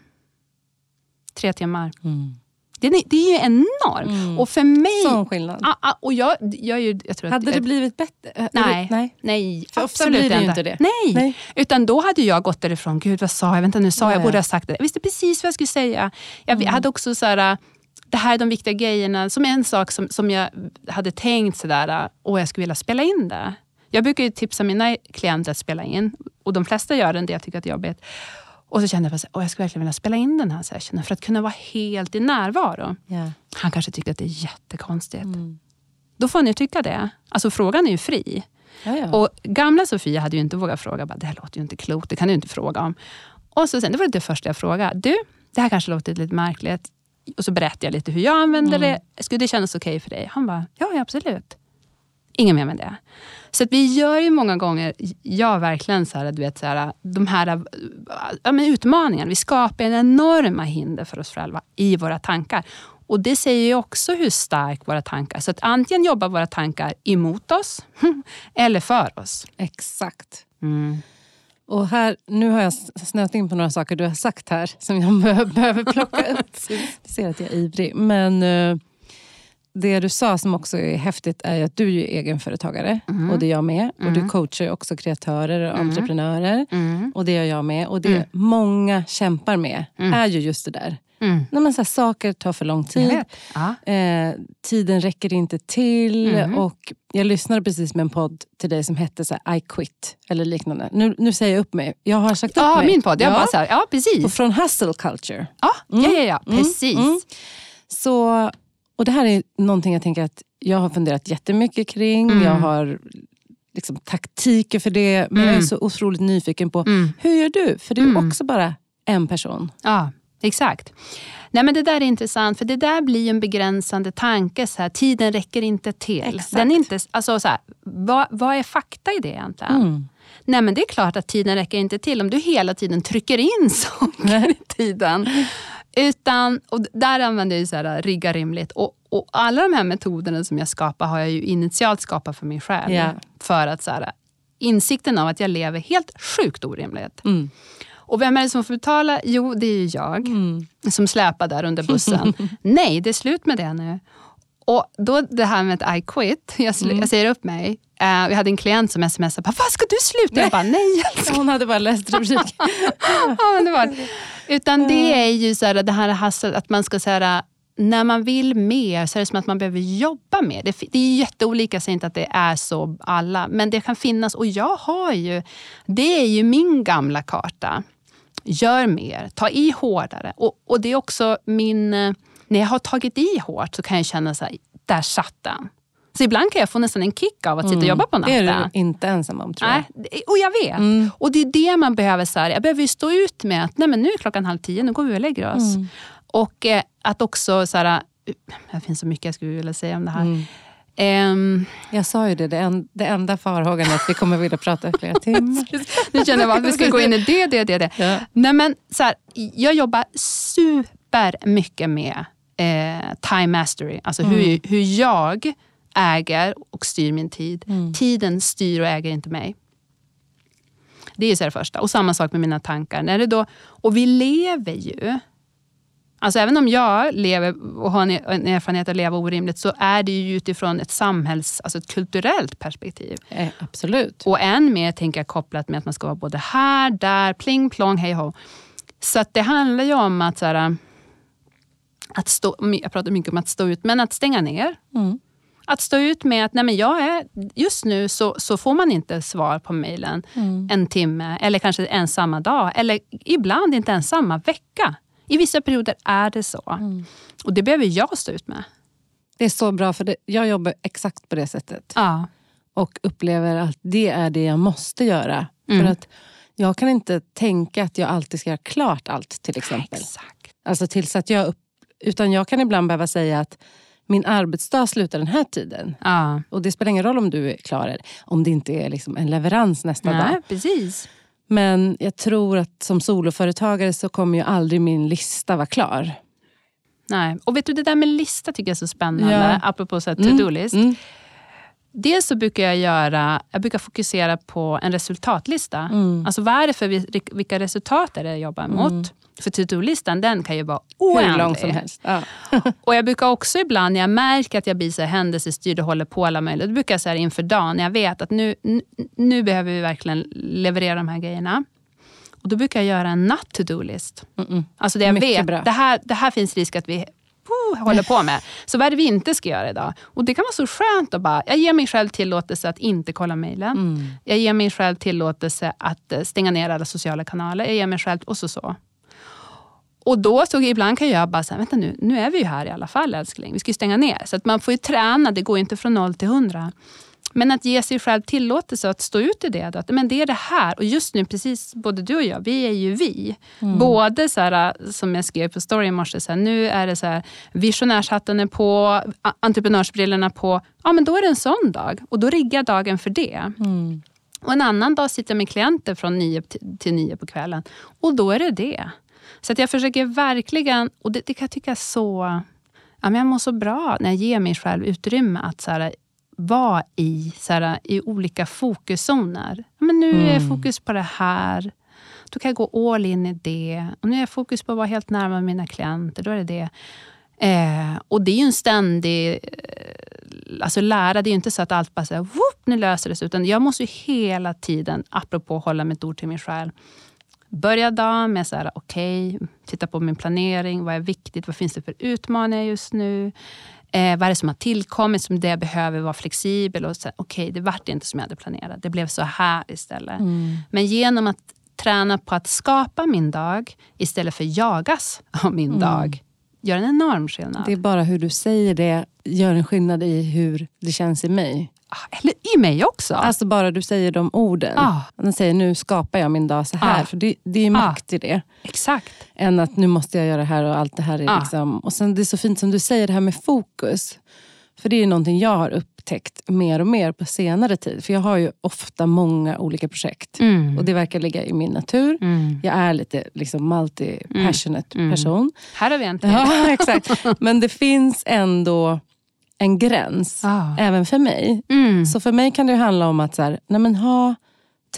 tre timmar. Mm. Det, det, är ju enormt. Mm. Och för mig... Sån skillnad. Ah, ah, och jag, jag, jag, jag tror hade att, det blivit bättre? Nej, nej. nej för ofta blir det ju inte det. Nej. nej. utan då hade jag gått därifrån. Gud, vad sa jag? Vänta, nu sa jag. Jag borde ha sagt det. Jag visste precis vad jag skulle säga. Jag mm. hade också så här, det här är de viktiga grejerna. Som en sak som, som jag hade tänkt sådär, och jag skulle vilja spela in det. Jag brukar tipsa mina klienter att spela in och de flesta gör det, en del tycker att det är jobbigt. Och så kände jag att jag skulle verkligen vilja spela in den här sessionen för att kunna vara helt i närvaro. Yeah. Han kanske tyckte att det är jättekonstigt. Mm. Då får ni tycka det. Alltså frågan är ju fri. Jaja. Och gamla Sofia hade ju inte vågat fråga. Bara, det här låter ju inte klokt, det kan du inte fråga om. Och så sen, det var det första jag frågade. Du, det här kanske låter lite märkligt. Och så berättade jag lite hur jag använder mm. det. Skulle det kännas okej okay för dig? Han bara, ja absolut. Inget mer med det. Så att vi gör ju många gånger, ja verkligen så här, du vet, så här, de här ja, men utmaningarna. Vi skapar en enorma hinder för oss själva i våra tankar. Och det säger ju också hur stark våra tankar Så att antingen jobbar våra tankar emot oss *laughs* eller för oss. Exakt. Mm. Och här, nu har jag snöat in på några saker du har sagt här som jag *laughs* behöver plocka upp. *laughs* Du ser att jag är ivrig. Men uh, det du sa som också är häftigt är att du är egenföretagare mm. och det är jag med. Mm. Och du mm. coachar också kreatörer och mm. entreprenörer mm. och det gör jag med. Och det mm. många kämpar med är ju just det där. Mm. Nej, men så här, saker tar för lång tid. Ja. Eh, tiden räcker inte till. Och jag lyssnade precis med en podd till dig som hette så här, I quit eller liknande. Nu, nu säger jag upp mig. Jag har sagt upp ja, mig. Min podd. Jag ja. bara så här, ja, precis. Och från hustle culture. Ja, ja, ja, ja. precis. Så och det här är någonting jag tänker att jag har funderat jättemycket kring. Mm. Jag har liksom taktiker för det. Men mm. jag är mm. så otroligt nyfiken på, mm. hur gör du? För det är mm. också bara en person. Ja, exakt. Nej, men det där är intressant, för det där blir en begränsande tanke. Så här, tiden räcker inte till. Den är inte, alltså, så här, vad, vad är fakta i det egentligen? Mm. Nej men det är klart att tiden räcker inte till om du hela tiden trycker in *laughs* saker i tiden Utan, och där använder jag så här, rigga rimligt. Och, och alla de här metoderna som jag skapar har jag ju initialt skapat för mig själv. Ja. För att så här, insikten av att jag lever helt sjukt orimligt. Mm. Och vem är det som får betala? Jo, det är ju jag Mm. som släpar där under bussen. *laughs* Nej, det är slut med det nu. Och då det här med att I quit, jag, Mm. jag säger upp mig. Uh, vi hade en klient som smsade, vad ska du sluta? Jag bara, nej. *laughs* Hon hade bara läst rubriken. *laughs* ja, men det var. Utan det är ju så här, det här att man ska säga när man vill mer så är det som att man behöver jobba mer. Det, det är jätteolika, jag säger inte att det är så alla, men det kan finnas. Och jag har ju, det är ju min gamla karta. Gör mer, ta i hårdare. Och, och det är också min, eh, när jag har tagit i hårt så kan jag känna så här, där satt den. Så ibland kan jag få nästan en kick av att sitta och jobba på Mm. Det natten. är du inte ensam om tror jag. Nej, och jag vet. Och det är det man behöver. Så här, jag behöver ju stå ut med att nej, men nu är klockan halv tio, nu går vi och lägger oss. Och eh, att också, så här, uh, det finns så mycket jag skulle vilja säga om det här. Ehm, Jag sa ju det, det, en, det enda farhågan är att vi kommer vilja prata i flera *laughs* timmar. nu känner jag bara att vi ska gå in i det, det, det. det. Ja. Nej, men, så här, jag jobbar super mycket med eh, time mastery. Alltså hur, hur jag äger och styr min tid. Tiden styr och äger inte mig. Det är så det första. Och samma sak med mina tankar. När det då, och vi lever ju... Alltså även om jag lever och har en en erfarenhet av att leva orimligt så är det ju utifrån ett samhälls, alltså ett kulturellt perspektiv. Eh, absolut. Och än mer tänker jag kopplat med att man ska vara både här, där, pling plong, hej ho. Så att det handlar ju om att, så här, att stå, jag pratar mycket om att stå ut, men att stänga ner. Mm. Att stå ut med att nej men jag är, just nu så, så får man inte svar på mejlen en timme eller kanske en samma dag. Eller ibland inte ens samma vecka. I vissa perioder är det så. Och det behöver jag stå ut med. Det är så bra, för det, jag jobbar exakt på det sättet. Ja. Och upplever att det är det jag måste göra. Mm. För att jag kan inte tänka att jag alltid ska göra klart allt till exempel. Exakt. Alltså tills att jag upp, utan jag kan ibland behöva säga att min arbetsdag slutar den här tiden. Ja. Och det spelar ingen roll om du är klar, om det inte är liksom en leverans nästa dag. Nej, precis. Men jag tror att som soloföretagare så kommer ju aldrig min lista vara klar. Nej. Och vet du, det där med lista tycker jag är så spännande. Ja. Apropå Mm. to-do-list. Mm. Dels så brukar jag göra, jag brukar fokusera på en resultatlista. Mm. Alltså vad är det för vi- vilka resultat är det jag jobbar mot? För to-do-listan den kan ju vara Hur oändlig. lång som helst. Ja. *laughs* Och jag brukar också ibland när jag märker att jag blir så här händelsestyrd och håller på alla möjliga, då brukar jag så här inför dagen, när jag vet att nu, nu, behöver vi verkligen leverera de här grejerna. Och då brukar jag göra en natt to-do-list. Alltså det jag Mycket vet, bra. det här, det här finns risk att vi oh, håller på med. Så vad är det vi inte ska göra idag? Och det kan vara så skönt att bara, jag ger mig själv tillåtelse att inte kolla mejlen. Mm. Jag ger mig själv tillåtelse att eh, stänga ner alla sociala kanaler. Jag ger mig själv, och så så. Och då så ibland kan jag bara säga, vänta nu, nu är vi ju här i alla fall älskling. Vi ska ju stänga ner. Så att man får ju träna, det går inte från noll till hundra. Men att ge sig själv tillåtelse att stå ut i det. Att, men det är det här. Och just nu, precis både du och jag, vi är ju vi. Både så här, som jag skrev på story i morse, så här, nu är det så här, visionärshatten är på, entreprenörsbrillorna på. Ja, men då är det en sån dag. Och då riggar dagen för det. Mm. Och en annan dag sitter jag med klienter från nio till till nio på kvällen. Och då är det det. Så att jag försöker verkligen, och det, det kan jag tycka är så... Ja, men jag mår så bra när jag ger mig själv utrymme att så här, vara i, så här, i olika fokuszoner. Ja, men nu är jag fokus på det här. Då kan jag gå all in i det. Och nu är jag fokus på att vara helt närmare mina klienter. Då är det det. Eh, och det är ju en ständig eh, alltså lära. Det är ju inte så att allt bara whoop, nu löser det sig. Utan jag måste ju hela tiden, apropå hålla mitt ord till min själ, börja dagen med så här, okej, titta på min planering. Vad är viktigt? Vad finns det för utmaningar just nu? Eh, vad är det som har tillkommit som det jag behöver vara flexibel? och Okej, det vart inte som jag hade planerat. Det blev så här istället. Men genom att träna på att skapa min dag istället för jagas av min dag, gör en enorm skillnad. Det är bara hur du säger det gör en skillnad i hur det känns i mig. Ah, Eller i mig också. Alltså bara du säger de orden. Ah. Den säger nu skapar jag min dag så här. Ah. För det, det är makt i det. Exakt. Än att nu måste jag göra det här och allt det här är Ah. liksom... Och sen det är så fint som du säger det här med fokus. För det är någonting jag har upptäckt mer och mer på senare tid. För jag har ju ofta många olika projekt. Mm. Och det verkar ligga i min natur. Mm. Jag är lite liksom multi-passionate Mm. person. Här har vi en till. Ja, *laughs* exakt. Men det finns ändå en gräns, Ah. även för mig. Mm. Så för mig kan det handla om att så här, nej men ha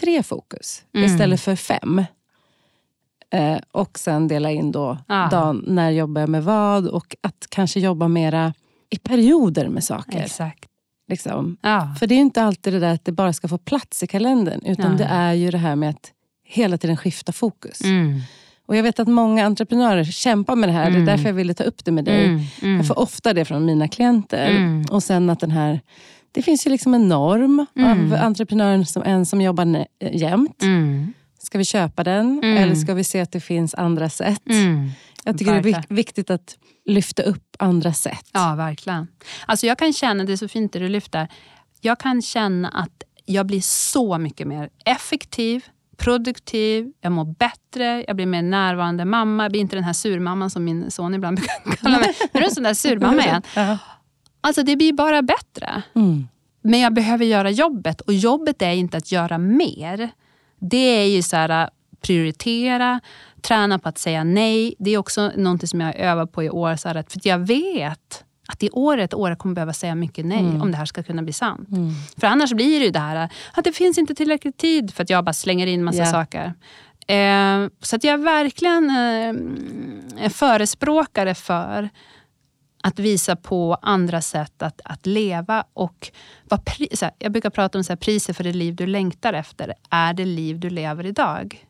tre fokus Mm. istället för fem. Eh, och sen dela in då Ah. dagen, när jobbar jag med vad och att kanske jobba mera i perioder med saker. Exakt. Liksom. Ja. För det är inte alltid det där att det bara ska få plats i kalendern. Utan det är ju det här med att hela tiden skifta fokus. Mm. Och Jag vet att många entreprenörer kämpar med det här. Det Mm. är därför jag ville ta upp det med dig. Mm. Mm. Jag får ofta det från mina klienter. Mm. Och sen att den här... Det finns ju liksom en norm Mm. av entreprenören som en som jobbar eh, jämt. Mm. Ska vi köpa den? Mm. Eller ska vi se att det finns andra sätt? Mm. Jag tycker det är Verkligen. vik- viktigt att lyfta upp andra sätt. Ja, verkligen. Alltså jag kan känna, det är så fint det du lyfter. Jag kan känna att jag blir så mycket mer effektiv, produktiv, jag mår bättre, jag blir mer närvarande mamma. Jag blir inte den här surmamman som min son ibland brukar *laughs* kalla mig. Nu är du en sån där surmamma igen. *laughs* Alltså det blir bara bättre. Mm. Men jag behöver göra jobbet och jobbet är inte att göra mer. Det är ju så här, äh, prioritera, träna på att säga nej. Det är också något som jag övar på i år. Så här, att- för jag vet att i år är ett år jag kommer behöva säga mycket nej om det här ska kunna bli sant. Mm. För annars blir det ju det här äh, att det finns inte tillräckligt tid för att jag bara slänger in massa Ja. saker. Eh, så att jag är verkligen eh, en förespråkare för att visa på andra sätt att, att leva. och vad pri, här, Jag brukar prata om så här, priset för det liv du längtar efter. Är det liv du lever idag?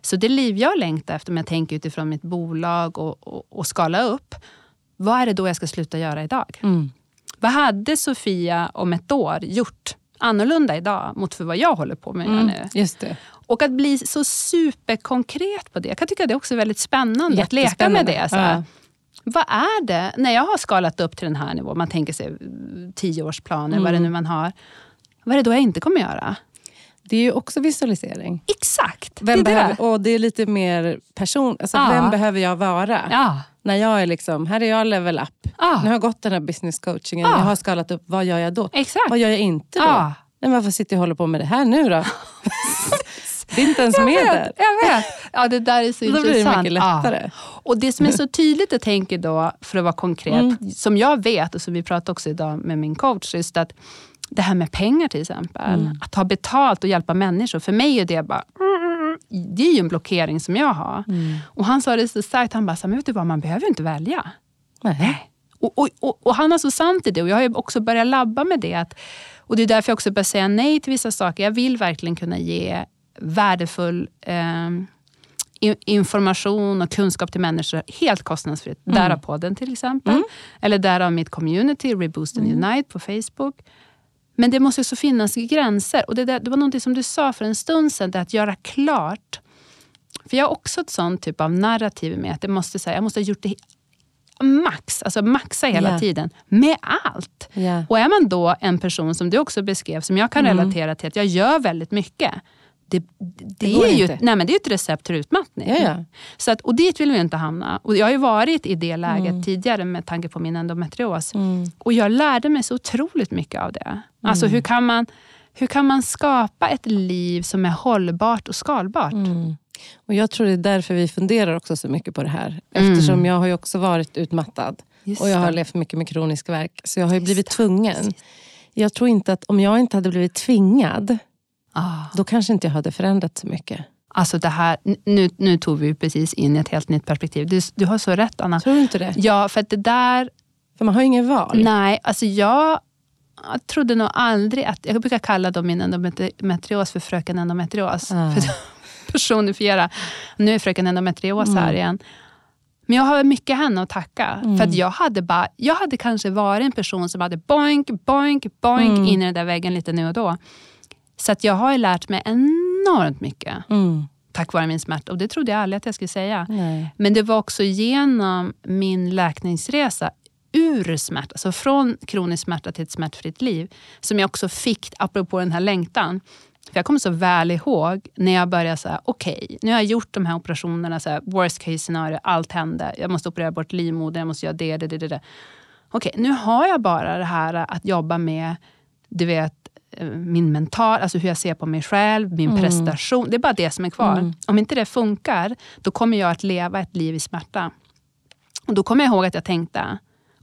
Så det liv jag längtar efter, om jag tänker utifrån mitt bolag och, och, och skala upp. Vad är det då jag ska sluta göra idag? Mm. Vad hade Sofia om ett år gjort annorlunda idag mot för vad jag håller på med Mm. nu? Just det. Och att bli så superkonkret på det. Jag kan tycka det är också väldigt spännande att leka med det. Så. Ja. Vad är det, när jag har skalat upp till den här nivån, man tänker sig mm, tioårsplaner, vad det Mm. nu man har. Vad är det då jag inte kommer göra? Det är ju också visualisering. Exakt! Vem det behöver, det. och det är lite mer person. Alltså, Ja. Vem behöver jag vara? Ja. När jag är liksom, här är jag level up. Ja. Nu har jag gått den här business coachingen. Ja. Jag har skalat upp. Vad gör jag då? Exakt. Vad gör jag inte då? Ja. Nej, varför sitter jag och håller på med det här nu då? *laughs* det är inte ens med där. jag vet. Ja, det där är så *laughs* Då blir det intressant. mycket lättare. Ja. Och det som är så tydligt, jag tänker då, för att vara konkret, Mm. som jag vet och som vi pratade också idag med min coach, just att det här med pengar till exempel. Mm. Att ha betalt och hjälpa människor. För mig är det bara... Det är ju en blockering som jag har. Mm. Och han sa det så starkt, han bara, men vet du vad, man behöver ju inte välja. Nej. Och, och, och, och han har så sant i det och jag har också börjat labba med det. Att, och det är därför jag också börjar säga nej till vissa saker. Jag vill verkligen kunna ge värdefull eh, information och kunskap till människor helt kostnadsfritt. Därav podden till exempel. Eller därav mitt community, Reboost and Unite på Facebook. Men det måste också finnas gränser. Och det, där, det var något som du sa för en stund sedan, att göra klart. För jag har också ett sånt typ av narrativ med att det måste, säga, jag måste ha gjort det max, alltså maxa hela Ja. tiden. Med allt. Ja. Och är man då en person som du också beskrev, som jag kan Mm. relatera till, att jag gör väldigt mycket. Det, det, går är ju inte. nej, men det är ett recept till utmattning. Ja, ja. Så att, och dit vill vi inte hamna. Och jag har ju varit i det läget Mm. tidigare med tanke på min endometrios. Mm. Och jag lärde mig så otroligt mycket av det. Alltså hur kan, man, hur kan man skapa ett liv som är hållbart och skalbart? Mm. Och Jag tror det är därför vi funderar också så mycket på det här. Mm. Eftersom jag har också varit utmattad. Just och jag har det. levt mycket med kronisk värk. Så jag har blivit det. tvungen. Jag tror inte att om jag inte hade blivit tvingad, Ah. då kanske inte jag hade förändrat så mycket. Alltså det här, nu, nu tog vi precis in i ett helt nytt perspektiv. Du, du har så rätt Anna. Tror du inte det? Ja, för att det där... För man har ju ingen val. Nej, alltså jag, jag trodde nog aldrig att... Jag brukar kalla då min endometrios för fröken endometrios. Ah. För *laughs* att personifiera. Nu är fröken endometrios Mm. här igen. Men jag har mycket henne att tacka. Mm. För att jag hade, bara, jag hade kanske varit en person som hade boink, boink, boink Mm. in i den där väggen lite nu och då. Så att jag har ju lärt mig enormt mycket Mm. tack vare min smärta. Och det trodde jag aldrig att jag skulle säga. Nej. Men det var också genom min läkningsresa ur smärta, alltså från kronisk smärta till ett smärtfritt liv, som jag också fick, apropå den här längtan. För jag kommer så väl ihåg när jag började säga, okej, nu har jag gjort de här operationerna, så här, worst case scenario, allt hände. Jag måste operera bort livmodern, jag måste göra det, det, det, det. okej, okay, nu har jag bara det här att jobba med, du vet, min mental, alltså hur jag ser på mig själv, min mm. prestation. Det är bara det som är kvar. Mm. Om inte det funkar, då kommer jag att leva ett liv i smärta. Och Då kommer jag ihåg att jag tänkte,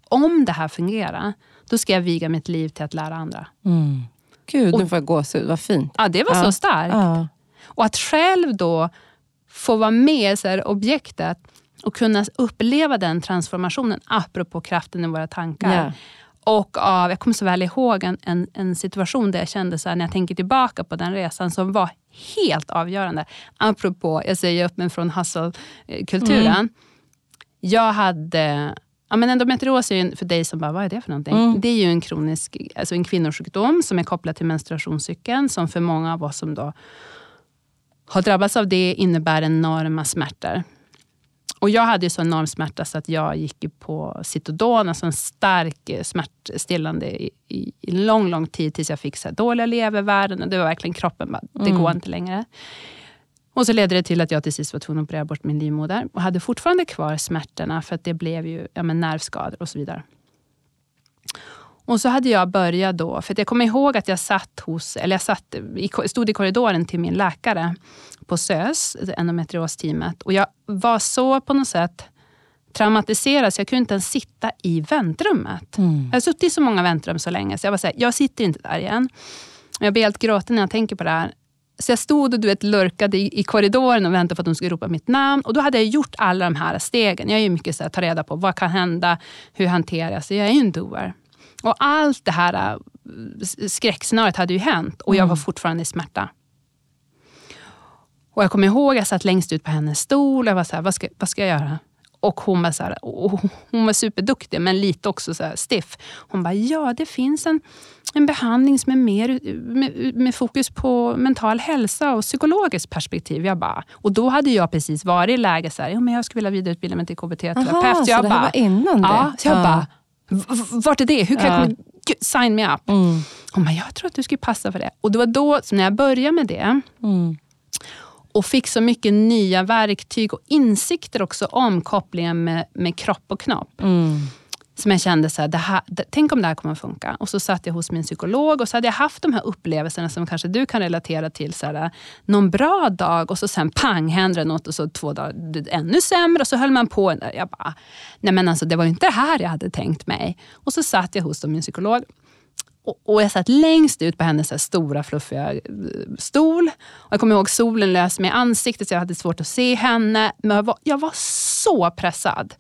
om det här fungerar, då ska jag viga mitt liv till att lära andra. Mm. Gud, nu får jag gåshud. Vad fint. Ja, det var ja. så starkt. Ja. Och att själv då få vara med i objektet och kunna uppleva den transformationen, apropå kraften i våra tankar. Yeah. Och av, jag kommer så väl ihåg en, en, en situation där jag kände, så här, när jag tänker tillbaka på den resan, som var helt avgörande. Apropå, jag säger upp mig från hustle-kulturen. Mm. Jag hade Ja, men endometrios är ju, för dig som bara, vad är det för någonting? Mm. Det är ju en kronisk alltså en kvinnosjukdom som är kopplad till menstruationscykeln, som för många av oss som då har drabbats av det innebär enorma smärtor. Och jag hade ju så enorm smärta så att jag gick på Citodon, alltså en stark smärtstillande i, i, i lång, lång tid tills jag fick så dåliga levervärden. det var verkligen kroppen bara, det mm. går inte längre. Och så ledde det till att jag till sist var tvungen att operera bort min livmoder. Och hade fortfarande kvar smärtorna för att det blev ju ja, men nervskador och så vidare. Och så hade jag börjat då, för jag kommer ihåg att jag satt hos, eller jag satt, stod i korridoren till min läkare på SÖS, endometriosteamet. Och jag var så på något sätt traumatiserad så jag kunde inte ens sitta i väntrummet. Mm. Jag har suttit i så många väntrum så länge så jag var så här, jag sitter inte där igen. Jag blir helt gråten när jag tänker på det här. Så jag stod och du vet, lurkade i, i korridoren och väntade på att de skulle ropa mitt namn. Och Då hade jag gjort alla de här stegen. Jag är ju mycket så här, ta reda på vad kan hända, hur hanterar jag? Så jag är ju en doer. Och allt det här äh, skräckscenariot hade ju hänt och jag var mm. fortfarande i smärta. Och jag kommer ihåg, jag satt längst ut på hennes stol och jag var så här, vad ska, vad ska jag göra? Och hon var, så här, hon var superduktig, men lite också så stiff. Hon bara, ja det finns en, en behandling som är mer med, med, fokus på mental hälsa och psykologiskt perspektiv. Jag bara, och då hade jag precis varit i läge så här, ja, men jag skulle vilja vidareutbilda mig till KBT-terapeut. Så, så det här var innan det? Ja, så jag ja. bara, vart är det? Hur kan ja. jag komma? Sign me up. Mm. Hon bara, jag tror att du skulle passa för det. Och det var då, när jag började med det, mm. och fick så mycket nya verktyg och insikter också om kopplingen med, med kropp och knopp. Mm som jag kände, så här, det här, tänk om det här kommer att funka. Och så satt jag hos min psykolog och så hade jag haft de här upplevelserna som kanske du kan relatera till. Så här, någon bra dag och så sen pang händer det något och så två dagar ännu sämre. Och så höll man på. Jag bara, nej men alltså det var ju inte det här jag hade tänkt mig. Och så satt jag hos min psykolog och, jag satt längst ut på hennes stora fluffiga eh, stol. Och jag kommer ihåg solen lös mig i ansiktet så jag hade svårt att se henne. Men jag var, jag var så pressad.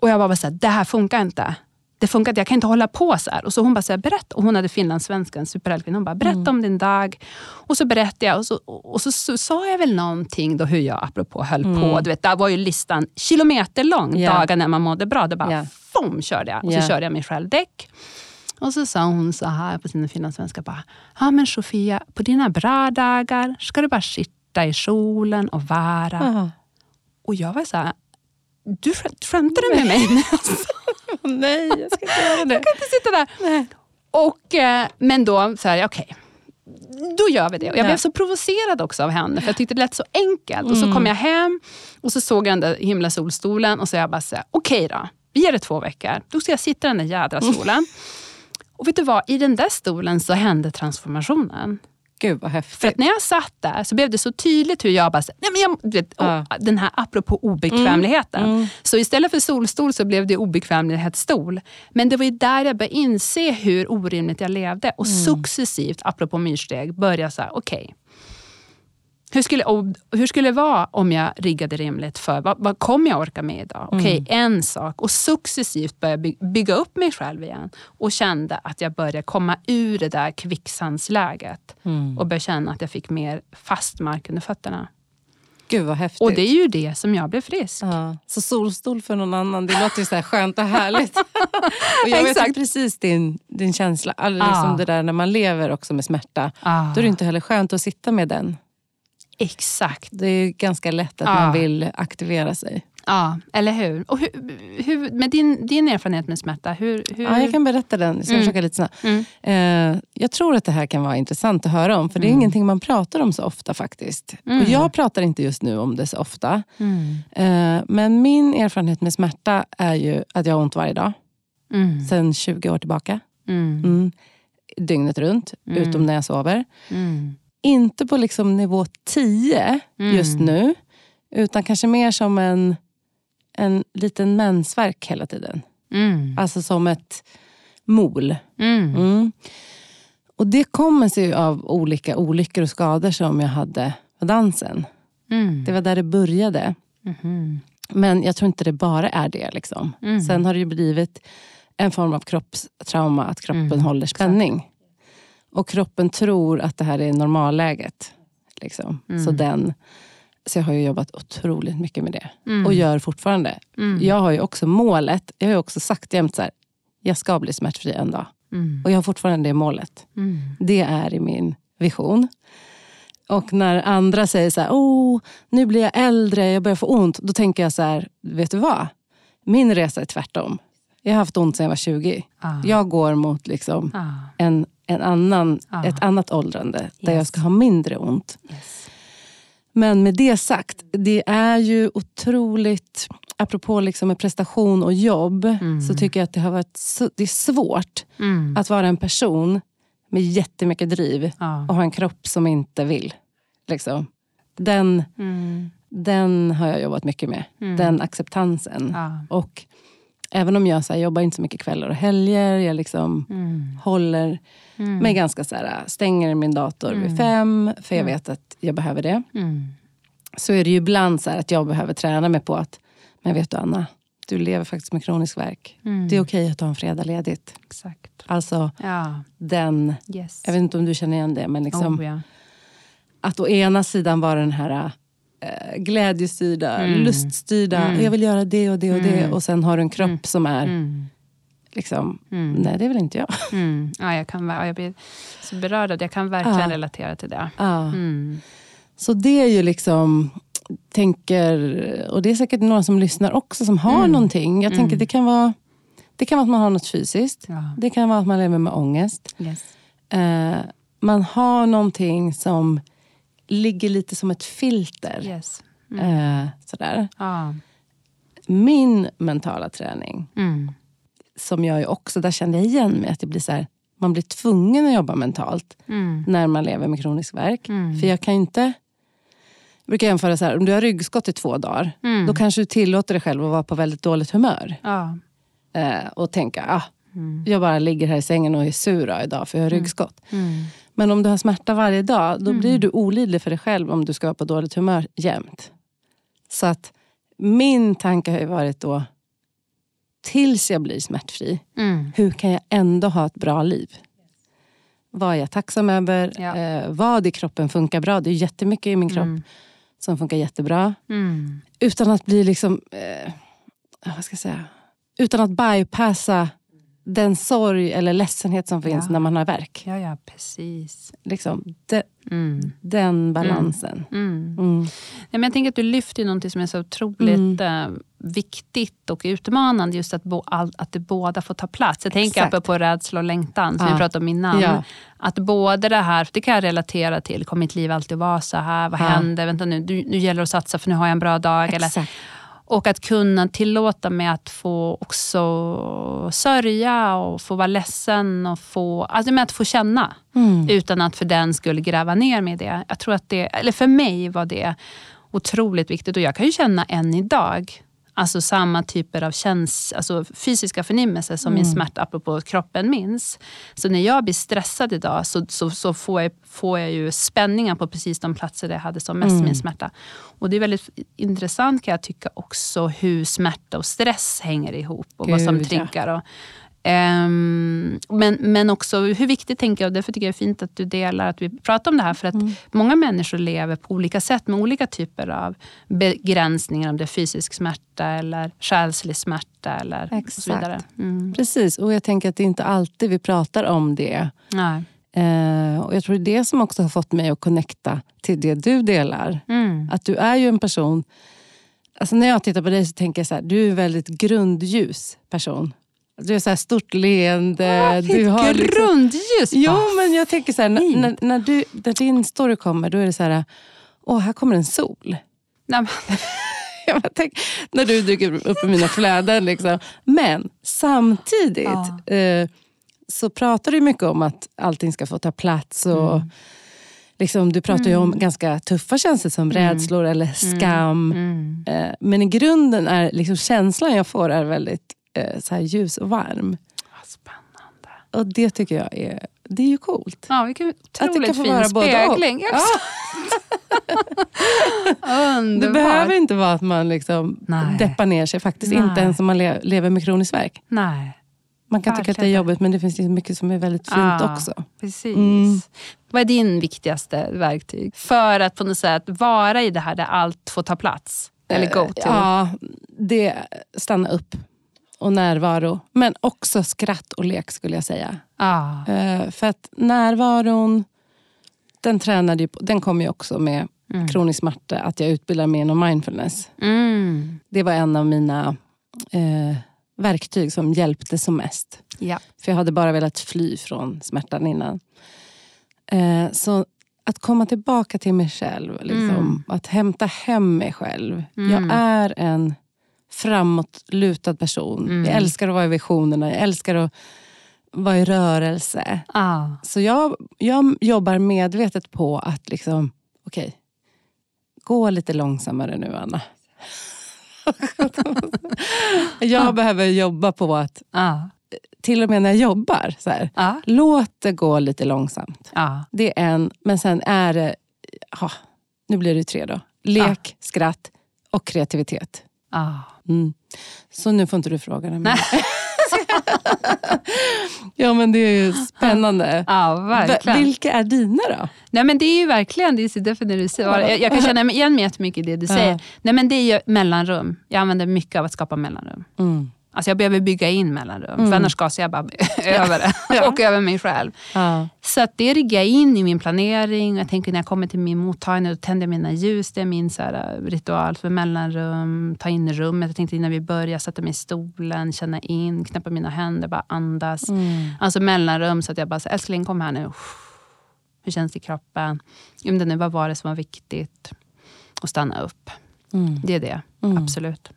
Och jag var bara så här, det här funkar inte. Det funkar inte, jag kan inte hålla på så här. Och så hon bara, så här, berätta. Och hon hade finlandssvenska, en superhjälkvinna. Hon bara, berätta mm. om din dag. Och så berättade jag och så, och så, så, sa jag väl någonting då hur jag apropå höll mm. på. Du vet, där var ju listan kilometerlång, yeah. dagar när man mådde bra. Det bara, yeah. fom körde jag. Och så körde jag mig själv däck. Och så sa hon så här på sin finlandssvenska. Ja ah, men Sofia, på dina bra dagar ska du bara sitta i solen och vara. Uh -huh. Och jag var så här, du skämtar du med mig? *laughs* *laughs* Nej, jag ska inte göra det. Jag kan inte sitta där. Nej. Och, eh, men då, så här, okej. Okay då gör vi det. Och jag blev så provocerad också av henne, för jag tyckte det lät så enkelt. Mm. Och så kom mm. jag hem och så såg jag den där himla solstolen och så jag bara, okej okay då, vi ger det två veckor. Då ska jag sitta i den där jädra *laughs* solen. Mm. Och vet du vad, i den där stolen så hände transformationen. Gud vad häftigt. För att när jag satt där så blev det så tydligt hur jag bara, nej men jag, vet, ja. den här apropå obekvämligheten. Mm. Mm. Så istället för solstol så blev det obekvämlighetsstol. Men det var ju där jag började inse hur orimligt jag levde och mm. successivt, apropå myrsteg, började säga okej. Okay, hur skulle, hur skulle det vara om jag riggade rimligt för vad, vad kommer jag orka med idag? Okej, okay, mm. en sak. Och successivt började bygga upp mig själv igen. Och kände att jag började komma ur det där kvicksandsläget. Mm. Och började känna att jag fick mer fast mark under fötterna. Gud vad häftigt. Och det är ju det som jag blev frisk. Ja. Så solstol för någon annan, det låter ju så här skönt och härligt. *laughs* och jag vet precis din, din känsla. All, ja. liksom det där när man lever också med smärta. Ja. Då är det inte heller skönt att sitta med den. Exakt. Det är ganska lätt att ja. man vill aktivera sig. Ja, eller hur? Och hur, hur, med din, din erfarenhet med smärta, hur, hur... Ja, jag kan berätta den. Jag ska mm. försöka lite snabbt. Mm. Eh, jag tror att det här kan vara intressant att höra om, för det är mm. ingenting man pratar om så ofta faktiskt. Mm. Och Jag pratar inte just nu om det så ofta. Mm. Eh, men min erfarenhet med smärta är ju att jag har ont varje dag. Mm. sedan 20 år tillbaka. Mm. Mm. Dygnet runt, utom när jag sover. Inte på liksom nivå 10 just Mm. nu, utan kanske mer som en, en liten mensvärk hela tiden. Mm. Alltså som ett mol. Mm. Mm. Och det kommer sig av olika olyckor och skador som jag hade på dansen. Mm. Det var där det började. Mhm. Men jag tror inte det bara är det. Liksom. Mm. Sen har det blivit en form av kroppstrauma, att kroppen håller spänning. Och kroppen tror att det här är normalläget. Liksom. Mm. Så, den, så jag har jobbat otroligt mycket med det. Mm. Och gör fortfarande. Mm. Jag har ju också målet, jag har också sagt jämt så här, jag ska bli smärtfri en dag. Mm. Och jag har fortfarande det målet. Mm. Det är i min vision. Och när andra säger så här, oh, nu blir jag äldre, jag börjar få ont. Då tänker jag så här, vet du vad? Min resa är tvärtom. Jag har haft ont sedan jag var 20. Ah. Jag går mot liksom Ah. en, en annan, Ah. ett annat åldrande där Yes. jag ska ha mindre ont. Yes. Men med det sagt, det är ju otroligt... Apropå liksom med prestation och jobb, Mm. så tycker jag att det, har varit, det är svårt Mm. att vara en person med jättemycket driv Ah. och ha en kropp som inte vill. Liksom. Den, Mm. den har jag jobbat mycket med. Mm. Den acceptansen. Ah. Och även om jag så här, jobbar inte så mycket kvällar och helger, jag liksom Mm. håller Mm. mig ganska så här, stänger min dator Mm. vid fem, för jag Mm. vet att jag behöver det. Mm. Så är det ju ibland så här att jag behöver träna mig på att, men vet du Anna, du lever faktiskt med kronisk värk. Mm. Det är okej att ta en fredag ledigt. Exakt. Alltså Ja. den, Yes. jag vet inte om du känner igen det, men liksom, oh, ja. att å ena sidan vara den här äh, glädjestyrda, Mm. luststyrda, Mm. jag vill göra det och det och det. Mm. Och sen har du en kropp Mm. som är, Mm. liksom, Mm. nej det är väl inte jag. *laughs* Ja, jag, kan, ja, jag blir så berörd det. Jag kan verkligen Ja. relatera till det. Ja. Så det är ju liksom, tänker, och det är säkert några som lyssnar också som har Mm. någonting. Jag tänker det kan vara det kan vara att man har något fysiskt. Ja. Det kan vara att man lever med ångest. Yes. Eh, man har någonting som ligger lite som ett filter. Yes. Eh, sådär. Ja. Min mentala träning, Mm. som jag ju också, där kände jag igen mig. Att det blir så här, man blir tvungen att jobba mentalt Mm. när man lever med kronisk värk. Mm. För jag kan inte... Jag brukar jämföra så här, om du har ryggskott i två dagar, Mm. då kanske du tillåter dig själv att vara på väldigt dåligt humör. Ja. Eh, och tänka, ah, Mm. jag bara ligger här i sängen och är sur idag för jag har ryggskott. Men om du har smärta varje dag, då Mm. blir du olidlig för dig själv om du ska vara på dåligt humör jämt. Så att min tanke har ju varit då, tills jag blir smärtfri, Mm. hur kan jag ändå ha ett bra liv? Vad är jag tacksam över? Ja. Eh, vad i kroppen funkar bra? Det är jättemycket i min kropp Mm. som funkar jättebra. Mm. Utan att bli liksom, eh, vad ska jag säga? Utan att bypassa den sorg eller ledsenhet som finns Ja. när man har värk. Ja, ja, precis. Liksom, de, Mm. den balansen. Mm. Mm. Nej, men jag tänker att du lyfter någonting som är så otroligt eh, viktigt och utmanande. Just att, bo, all, att det båda får ta plats. Jag tänker Exakt. på rädsla och längtan, som Ja. vi pratade om innan. Ja. Att både det här, för det kan jag relatera till. Kommer mitt liv alltid vara så här? Vad Ja. händer? Vänta nu, nu, nu gäller det att satsa för nu har jag en bra dag. Eller, Exakt. Och att kunna tillåta mig att få också sörja och få vara ledsen. Och få, alltså med att få känna. Mm. Utan att för den skulle gräva ner mig i det. Jag tror att det. Eller för mig var det otroligt viktigt. Och jag kan ju känna än idag. Alltså samma typer av käns alltså fysiska förnimmelser som min smärta, apropå kroppen minns. Så när jag blir stressad idag så, så, så får, jag, får jag ju spänningar på precis de platser där jag hade som mest min smärta. Och det är väldigt intressant kan jag tycka också hur smärta och stress hänger ihop. Och vad som Gud, triggar. Och, Ehm, men, men också hur viktigt, tänker jag, därför tycker jag det är fint att du delar, att vi pratar om det här. För att många människor lever på olika sätt med olika typer av begränsningar. Om det är fysisk smärta eller själslig smärta eller och så Exakt. vidare. Mm. Precis, och jag tänker att det är inte alltid vi pratar om det. Nej. Eh, och Jag tror det är det som också har fått mig att connecta till det du delar. Mm. Att du är ju en person... Alltså när jag tittar på dig så tänker jag så här, du är en väldigt grundljus person. Du har så här stort leende. du har liksom- Grundljus! Jo, va? men jag tänker så här, när, när, du, när din story kommer, då är det så här, åh, här kommer en sol. Nej, *laughs* jag bara tänker, när du dyker upp i mina flöden. Liksom. Men samtidigt Ja. eh, så pratar du mycket om att allting ska få ta plats. Och, Mm. liksom, du pratar ju om ganska tuffa känslor som rädslor eller skam. Mm. Eh, men i grunden är liksom, känslan jag får är väldigt eh, så här ljus och varm. Vad spännande. Och det tycker jag är, det är ju coolt. Ja, vilken Att det otroligt kan få fin vara både och. spegling. Ja, *laughs* *laughs* Underbart. det behöver inte vara att man liksom Nej. deppar ner sig. Faktiskt Nej. inte ens om man le- lever med kronisk värk. Nej, Man kan tycka att det är Verkligen. jobbigt men det finns liksom mycket som är väldigt fint Ah. också. precis. Mm. Vad är din viktigaste verktyg för att på något sätt vara i det här där allt får ta plats? Eller go to? Eh, Ja, det stanna upp och närvaro. Men också skratt och lek skulle jag säga. Ah. Eh, För att närvaron, den, tränade ju på, den kommer ju också med Mm. kronisk smärta, att jag utbildar mig inom mindfulness. Mm. Det var en av mina eh, verktyg som hjälpte som mest. Ja. För jag hade bara velat fly från smärtan innan. Eh, så att komma tillbaka till mig själv. Liksom, Mm. Att hämta hem mig själv. Mm. Jag är en framåtlutad person. Mm. Jag älskar att vara i visionerna. Jag älskar att vara i rörelse. Ah. Så jag, jag jobbar medvetet på att liksom, okej, gå lite långsammare nu Anna. *laughs* jag behöver jobba på att, Ah. till och med när jag jobbar, så här, Ah. låt det gå lite långsamt. Ah. Det är en, men sen är det, nu blir det tre då. Lek, skratt och kreativitet. Ah. Mm. Så nu får inte du fråga mig. *laughs* Nej. ja men det är ju spännande. Ja, verkligen. Vilka är dina då? Nej, men det är ju verkligen, det är så när du säger, jag, jag kan känna igen mig jättemycket i det du säger. Ja. Nej, men det är ju mellanrum. Jag använder mycket av att skapa mellanrum. Mm. Alltså jag behöver bygga in mellanrum, Mm. för annars gasar jag bara *laughs* över det. *laughs* Ja. och över mig själv. Ja. Så att det riggar jag in i min planering. Jag tänker när jag kommer till min mottagning, då tänder jag mina ljus. Det är min så här, ritual för mellanrum. Ta in rummet. Jag tänkte innan vi börjar, sätta mig i stolen, känna in, knäppa mina händer, bara andas. Mm. Alltså mellanrum så att jag bara, så, älskling kom här nu. Hur känns det i kroppen? Det nu, vad var det som var viktigt? Och stanna upp. Mm. Det är det, Mm. absolut.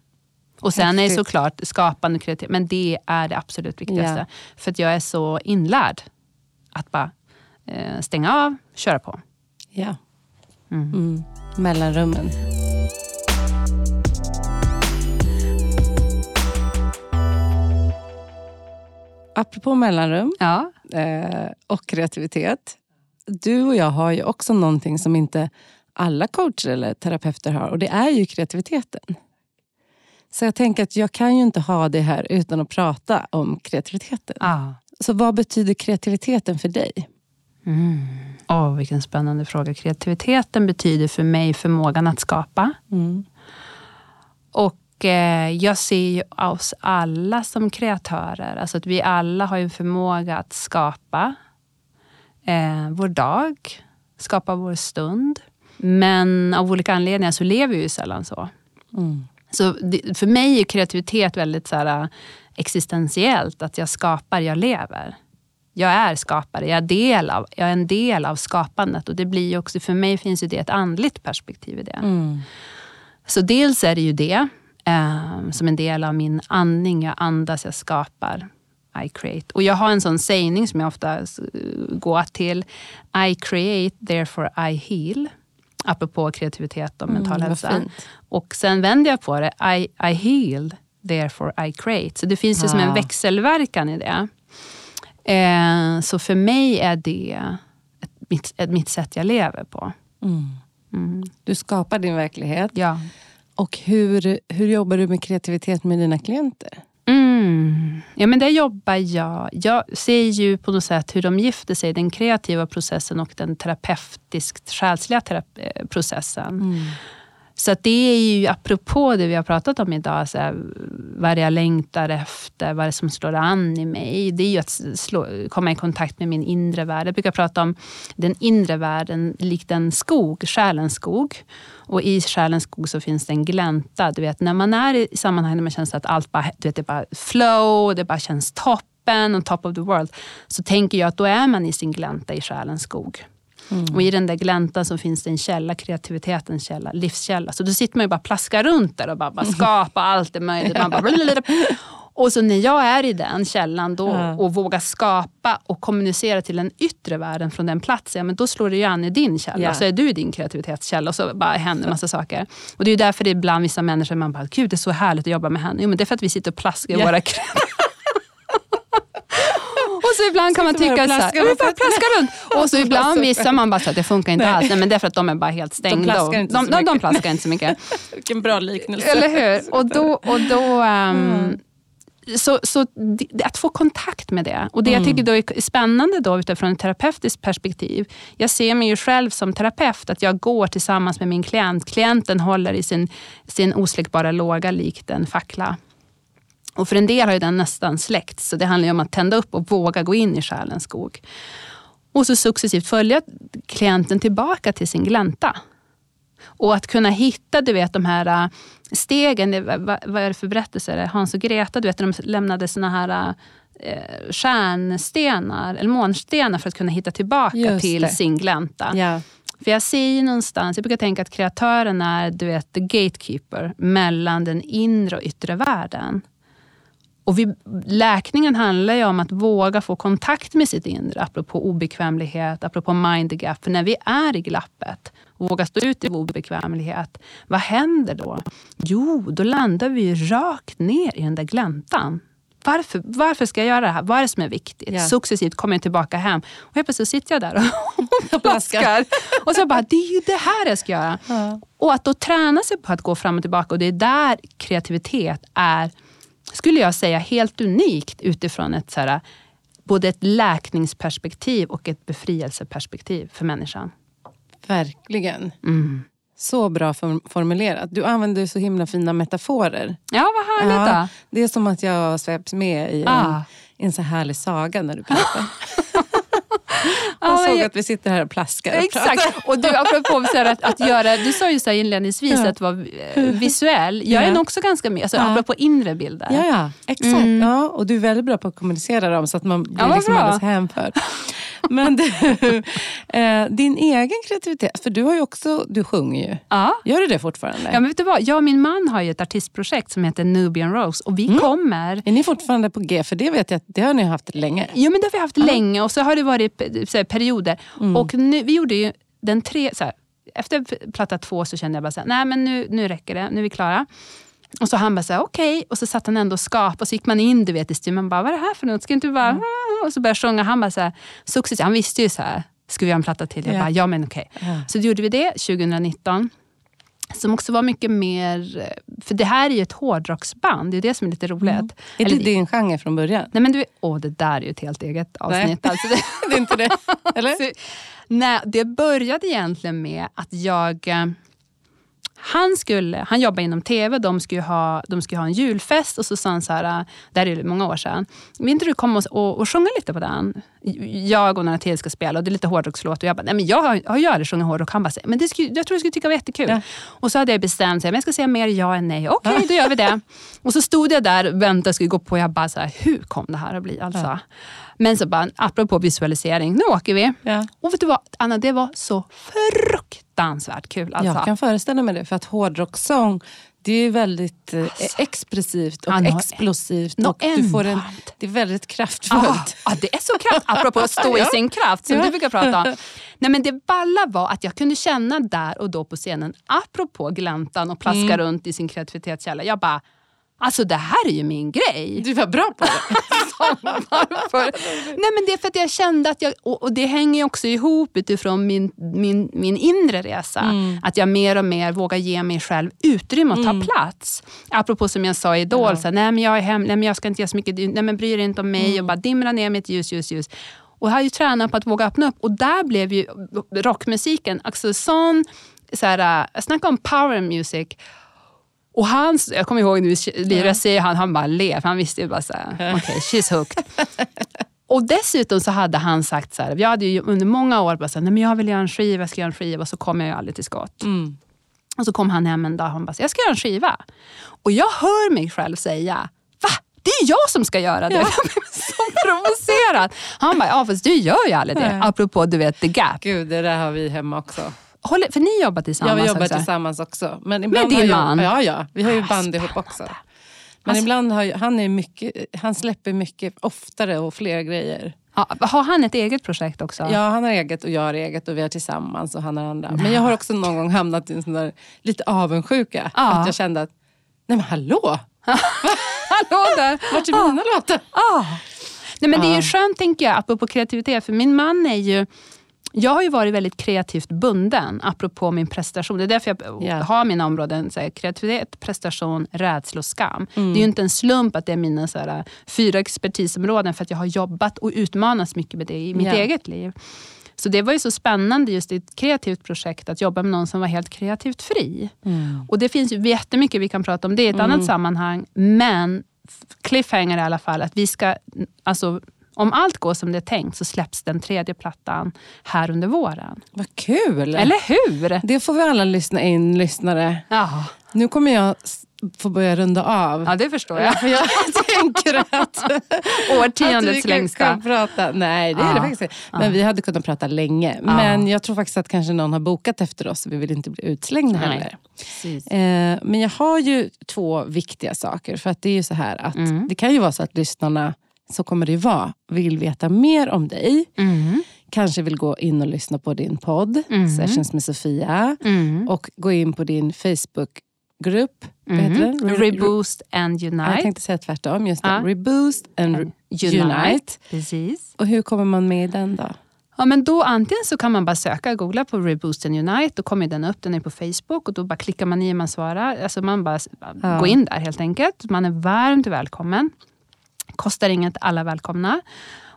Och sen är Häftigt. såklart skapande och kreativt, men det är det absolut viktigaste. Ja. För att jag är så inlärd att bara eh, stänga av, köra på. Ja. Mm. Mm. Mellanrummen. Apropå mellanrum Ja. eh, och kreativitet. Du och jag har ju också någonting som inte alla coacher eller terapeuter har och det är ju kreativiteten. Så jag tänker att jag kan ju inte ha det här utan att prata om kreativiteten. Ah. Så vad betyder kreativiteten för dig? Mm. Åh, vilken spännande fråga. Kreativiteten betyder för mig förmågan att skapa. Mm. Och eh, jag ser ju oss alla som kreatörer. Alltså att vi alla har ju en förmåga att skapa eh, vår dag, skapa vår stund. Men av olika anledningar så lever vi ju sällan så. Mm. Så det, för mig är kreativitet väldigt så här, existentiellt. Att jag skapar, jag lever. Jag är skapare, jag är, del av, jag är en del av skapandet. Och det blir också, för mig finns ju det ett andligt perspektiv i det. Mm. Så dels är det ju det, eh, som en del av min andning. Jag andas, jag skapar. I create. Och jag har en sån sägning som jag ofta eh, går till. I create, therefore I heal. Apropå kreativitet och mental Mm, hälsa. Och sen vänder jag på det. I, I heal, therefore I create. Så det finns ju som en växelverkan i det. Eh, så för mig är det ett, mitt, ett, mitt sätt jag lever på. Mm. Mm. Du skapar din verklighet. Ja. Och hur, hur jobbar du med kreativitet med dina klienter? Mm. Ja, men där jobbar jag. Jag ser ju på något sätt hur de gifter sig, den kreativa processen och den terapeutiskt själsliga terap- eh, processen. Så att det är ju apropå det vi har pratat om idag, så här, vad jag längtar efter, vad är det som slår an i mig? Det är ju att slå, komma i kontakt med min inre värld. Jag brukar prata om den inre världen likt en skog, själens skog. Och i själens skog så finns det en glänta. Du vet, när man är i sammanhang där man känner att allt bara, du vet, det bara flow, det bara känns toppen och top of the world. Så tänker jag att då är man i sin glänta i själens skog. Och i den där gläntan så finns det en källa, kreativitetens källa, livskälla. Så då sitter man ju bara plaskar runt där och bara, bara *laughs* skapar allt det möjligt. Man bara, *laughs* och så när jag är i den källan då Ja. och vågar skapa och kommunicera till den yttre världen från den platsen, ja, men då slår det ju an i din källa. Ja. Så är du din kreativitetskälla och så bara händer massa saker. Och det är därför det är ibland vissa människor man bara, gud det är så härligt att jobba med henne. Jo, men det är för att vi sitter och plaskar i Ja. våra kreativa *laughs* Och så ibland kan man tycka så här, plaskar med bara plaska runt. Och så ibland vissa man bara, så här, det funkar inte Nej. alls. Nej, men det är för att de är bara helt stängda. plaskar och- inte de, så de, de mycket. plaskar inte så mycket. *laughs* Vilken bra liknelse. Eller hur? Och då... Och då ehm, så, så att få kontakt med det. Och det jag tycker då är spännande då utifrån ett terapeutiskt perspektiv. Jag ser mig ju själv som terapeut, att jag går tillsammans med min klient. Klienten håller i sin, sin osläckbara låga likt en fackla. Och för en del har ju den nästan släckt, så det handlar om att tända upp och våga gå in i själens skog. Och så successivt följa klienten tillbaka till sin glänta. Och att kunna hitta du vet, de här äh, stegen, vad, vad är det för berättelser? Hans och Greta, du vet, när de lämnade såna här eh, stjärnstenar, eller månstenar för att kunna hitta tillbaka till sin glänta. Ja. För jag ser ju någonstans, jag brukar tänka att kreatören är du vet, the gatekeeper mellan den inre och yttre världen. Och vi, läkningen handlar ju om att våga få kontakt med sitt inre, apropå obekvämlighet, apropå mind gap. För när vi är i glappet och vågar stå ut i obekvämlighet, vad händer då? Jo, då landar vi rakt ner i den där gläntan. Varför, varför ska jag göra det här? Vad är det som är viktigt? Ja. Successivt kommer jag tillbaka hem och helt plötsligt sitter jag där och *laughs* plaskar. Och så bara, det är ju det här jag ska göra. Ja. Och att då träna sig på att gå fram och tillbaka. Och det är där kreativitet är, skulle jag säga, helt unikt utifrån ett så här, både ett läkningsperspektiv och ett befrielseperspektiv för människan. Verkligen. Mm. Så bra form- formulerat. Du använder så himla fina metaforer. Ja, vad härligt Ja, det är som att jag sveps med i en, Ah. en så härlig saga när du pratar. *laughs* Ja, jag såg att vi sitter här och plaskar. Och. Exakt. Och du, apropå så att, att göra, du sa ju så här inledningsvis Ja. att vara eh, visuell. Jag är Ja. nog också ganska med, alltså, Ja. apropå inre bilder. Ja, ja, exakt. Ja, och du är väldigt bra på att kommunicera dem så att man blir Ja, liksom alldeles hänförd. Men du, *laughs* eh, din egen kreativitet, för du har ju också, du sjunger ju. Ja. Gör du det fortfarande? Ja, men vet du vad? Jag och min man har ju ett artistprojekt som heter Nubian Rose och vi kommer Är ni fortfarande på G? För det vet jag att det har ni haft länge. Jo, men det har vi haft länge och så har det varit här, perioder. Mm. Och nu, vi gjorde ju den tre... Så här, efter platta två så kände jag bara så här, nej men nu, nu räcker det, nu är vi klara. Och så han bara okej. Och så satt han ändå och skapade och så gick man in du vet, i studion. Man bara, vad är det här för något? Ska inte vi bara... Mm. Och så började jag sjunga. Han bara successivt. Han visste ju så här, ska vi göra en platta till? Jag Ja. bara, ja men okej. Ja. Så då gjorde vi det 2019. Som också var mycket mer... För det här är ju ett hårdrocksband. Det är det som är lite roligt. Mm. Är Eller- det din genre från början? Nej men du, åh, det där är ju ett helt eget avsnitt. *laughs* Alltså, det, Det är inte det? Eller? *laughs* så, nej, det började egentligen med att jag... Han, skulle, han jobbar inom tv, de skulle, ha, de skulle ha en julfest och så sa han så här, det här är många år sedan, vill inte du komma och, och, och sjunga lite på den? Jag och några till ska spela och det är lite hårdrockslåt och jag bara, nej men jag har, har ju aldrig sjungit hårdrock. Han bara, men det skulle, jag tror du skulle tycka det var jättekul. Ja. Och så hade jag bestämt men jag ska säga mer ja än nej. Okej, då gör vi det. *laughs* Och så stod jag där och väntade och skulle gå på. Jag bara, så här, hur kom det här att bli? Alltså. Ja. Men så bara, apropå visualisering, nu åker vi. Ja. Och vet du vad, Anna, det var så fruktansvärt kul. Alltså. Jag kan föreställa mig det, för att hårdrocksång det är väldigt eh, expressivt och explosivt. Och du får en, det är väldigt kraftfullt. Ah, ah, det är så kraft, apropå att stå i *laughs* sin kraft som Ja. du brukar prata om. *laughs* Nej, men det balla var att jag kunde känna där och då på scenen, apropå gläntan och plaska Mm. runt i sin kreativitetskälla. Jag bara, alltså det här är ju min grej. Du var bra på det. *laughs* Varför? Nej, men det är för att jag kände att jag, och och det hänger också ihop utifrån min, min, min inre resa. Mm. Att jag mer och mer vågar ge mig själv utrymme att ta plats. Apropå som jag sa i Idol, Ja. så nej, men jag är hem, nej, men jag ska inte göra så mycket, nej, men bry dig inte om mig Mm. och bara dimra ner mitt ljus, ljus, ljus. Och jag har ju tränat på att våga öppna upp och där blev ju rockmusiken, alltså sån, så här, jag snackar om power music. Och han, jag kommer ihåg nu, Lyra säger han, han bara ler, för han visste ju bara såhär, okej, okay, she's hooked. *laughs* Och dessutom så hade han sagt så här, jag hade ju under många år bara sagt, nej men jag vill göra en skiva, jag ska göra en skiva, och så kom jag ju aldrig till skott. Mm. Och så kom han hem en dag och han bara, jag ska göra en skiva. Och jag hör mig själv säga, va? Det är jag som ska göra det. Ja. *laughs* Jag blev så provocerad. Han bara, ja fast du gör ju aldrig det. Nej. Apropå du vet the gap. Gud, det där har vi hemma också. Håller, för ni jobbar Ja, tillsammans vi jobbar också? tillsammans också. Men ibland din har jag, man? Ja, ja. Vi har ju Ah, band ihop också. Men Alltså- ibland har ju, han, är mycket, han släpper mycket oftare och fler grejer. Ja, har han ett eget projekt också? Ja, han har eget och jag har eget och vi har tillsammans och han har andra. Men jag har också någon gång hamnat i en sån där lite avundsjuka. Ja. Att jag kände att, nej men hallå! *laughs* Hallå där! *laughs* Vart är mina låtar? Ah. Nej, men Det är Ja. ju skönt, tänker jag, apropå kreativitet. För min man är ju... Jag har ju varit väldigt kreativt bunden, apropå min prestation. Det är därför jag Ja. har mina områden. Så här, kreativitet, prestation, rädsla och skam. Mm. Det är ju inte en slump att det är mina så här, fyra expertisområden, för att jag har jobbat och utmanats mycket med det i mitt Ja. eget liv. Så det var ju så spännande just i ett kreativt projekt att jobba med någon som var helt kreativt fri. Och det finns ju jättemycket vi kan prata om det i ett annat sammanhang. Men cliffhanger i alla fall, att vi ska, alltså om allt går som det är tänkt så släpps den tredje plattan här under våren. Vad kul! Eller hur? Det får vi alla lyssna in, lyssnare. Ja, Nu kommer jag få börja runda av. ja det förstår jag. *laughs* För jag *laughs* tänker att, att vi Årtiondets längsta. prata. Nej, det är det Ja. faktiskt inte. Men vi hade kunnat prata länge. Men jag tror faktiskt att kanske någon har bokat efter oss. Vi vill inte bli utslängda Nej. heller. Precis. Eh, men jag har ju två viktiga saker. För att det är ju så här att Mm. det kan ju vara så att lyssnarna, så kommer det vara, vill veta mer om dig. Mm. Kanske vill gå in och lyssna på din podd, Mm. Sessions med Sofia. Mm. Och gå in på din Facebookgrupp. Mm. Re- Reboost and Ja, Unite. Jag tänkte säga tvärtom. Just det. Ja. Reboost and Re- Unite. Precis. Och hur kommer man med i den då? Ja, men då antingen så kan man bara söka, googla på Reboost and Unite. Då kommer den upp, den är på Facebook. och Då bara klickar man i och man svarar. Alltså man bara Ja. går in där helt enkelt. Man är varmt välkommen. Kostar inget, alla välkomna.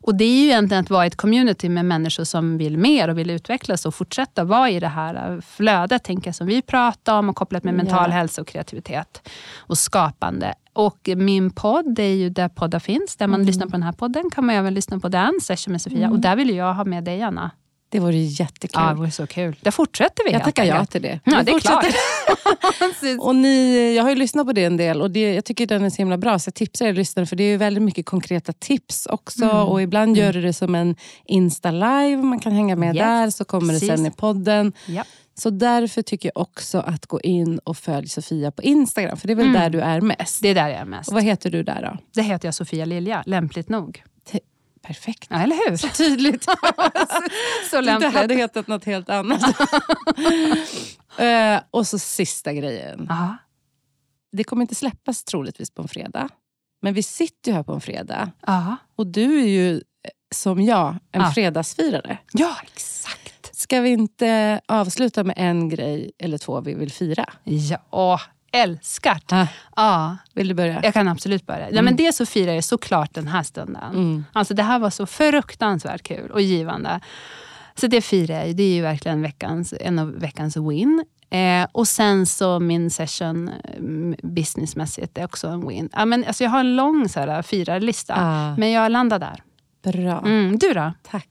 Och Det är ju egentligen att vara ett community med människor som vill mer och vill utvecklas och fortsätta vara i det här flödet tänker jag, som vi pratar om och kopplat med mental Ja. hälsa och kreativitet och skapande. Och min podd, är ju där poddar finns. Där man lyssnar på den här podden kan man även lyssna på den, Session med Sofia. Och där vill jag ha med dig, Anna. Det vore jättekul. Ja, det vore så kul. Där fortsätter vi jag tackar ja till det. Ja, det är fortsätter. klart. *laughs* Och ni, jag har ju lyssnat på det en del och det, jag tycker den är så himla bra. Så jag tipsar er lyssnare för det är ju väldigt mycket konkreta tips också. Mm. Och ibland gör du det som en Insta-live. Man kan hänga med Yes, där så kommer det sen precis. i podden. Ja. Så därför tycker jag också att gå in och följ Sofia på Instagram. För det är väl där du är mest. Det är där jag är mest. Och vad heter du där då? Det heter jag Sofia Lilja, lämpligt nog. Perfekt. Ja, eller hur? Tydligt. *laughs* Så Det hade lämpligt. hetat något helt annat. *laughs* Eh, och så sista grejen. Ja. Det kommer inte släppas troligtvis på en fredag. Men vi sitter ju här på en fredag. Ja. Och du är ju, eh, som jag, en Ja. fredagsfirare. ja, exakt. Ska vi inte avsluta med en grej eller två vi vill fira? Ja, älskat. Ah. Ja, Vill du börja? jag kan absolut börja. Ja, men dels så firar jag såklart den här stunden. Mm. Alltså, det här var så fruktansvärt kul och givande. Så det firar jag. Det är ju verkligen veckans, en av veckans win. Eh, och sen så min session eh, businessmässigt är också en win. Ja, men, alltså, jag har en lång så här, firarlista, Ah. men jag landar där. Bra. Mm, du då? Tack.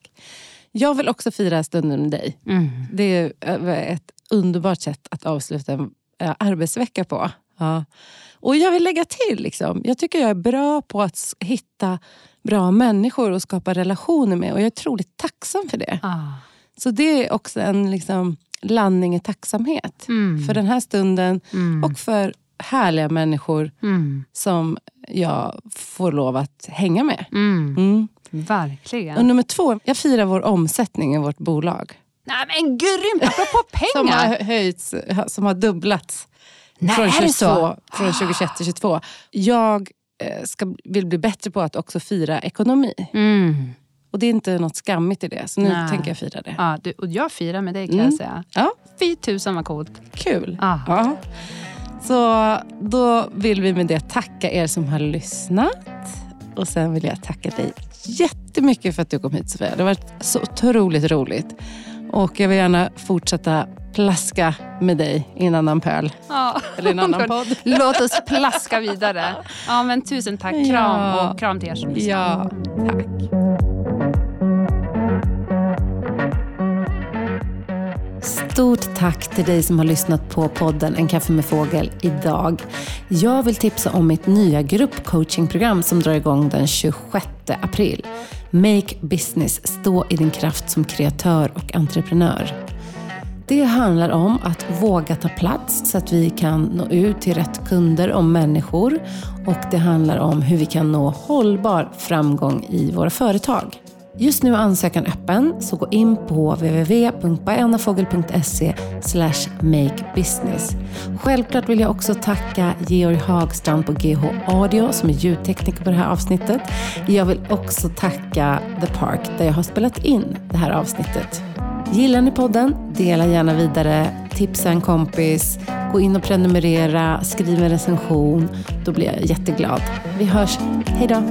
Jag vill också fira stunden med dig. Mm. Det är ett underbart sätt att avsluta en arbetsvecka på. Ja. Och jag vill lägga till, liksom, jag tycker jag är bra på att hitta bra människor och skapa relationer med. Och jag är otroligt tacksam för det. Ah. Så det är också en liksom, landning i tacksamhet. Mm. För den här stunden Mm. och för härliga människor Mm. som jag får lov att hänga med. Mm. Mm. Verkligen. Och nummer två, jag firar vår omsättning i vårt bolag. Nej men grymt! Apropå *laughs* Som pengar. har höjts, som har dubblats. Nej, från, är det 22, så? från *gasps* 2021 till 2022. Jag eh, ska, vill bli bättre på att också fira ekonomi. Mm. Och det är inte något skammigt i det. Så nu Nej. tänker jag fira det. Ja, du, och jag firar med dig kan Mm. jag säga. Ja, Fy tusan vad coolt. kul. Ah. Ja. Så då vill vi med det tacka er som har lyssnat. Och sen vill jag tacka dig jättemycket för att du kom hit Sofia. Det har varit så otroligt roligt. Och jag vill gärna fortsätta plaska med dig i en annan pöl. Ja. Eller en annan *laughs* podd. Låt oss plaska vidare. *laughs* Ja, men tusen tack. Kram Ja. och kram till er som lyssnar. Ja, tack. stort tack till dig som har lyssnat på podden En kaffe med fågel idag. Jag vill tipsa om mitt nya gruppcoachingprogram som drar igång den 26 april. Make business, stå i din kraft som kreatör och entreprenör. Det handlar om att våga ta plats så att vi kan nå ut till rätt kunder och människor. Och det handlar om hur vi kan nå hållbar framgång i våra företag. Just nu är ansökan öppen, så gå in på www.bajannafogel.se makebusiness. Självklart vill jag också tacka Georg Hagstrand på GH Audio som är ljudtekniker på det här avsnittet. Jag vill också tacka The Park där jag har spelat in det här avsnittet. Gillar ni podden? Dela gärna vidare, tipsa en kompis, gå in och prenumerera, skriv en recension. Då blir jag jätteglad. Vi hörs. hejdå!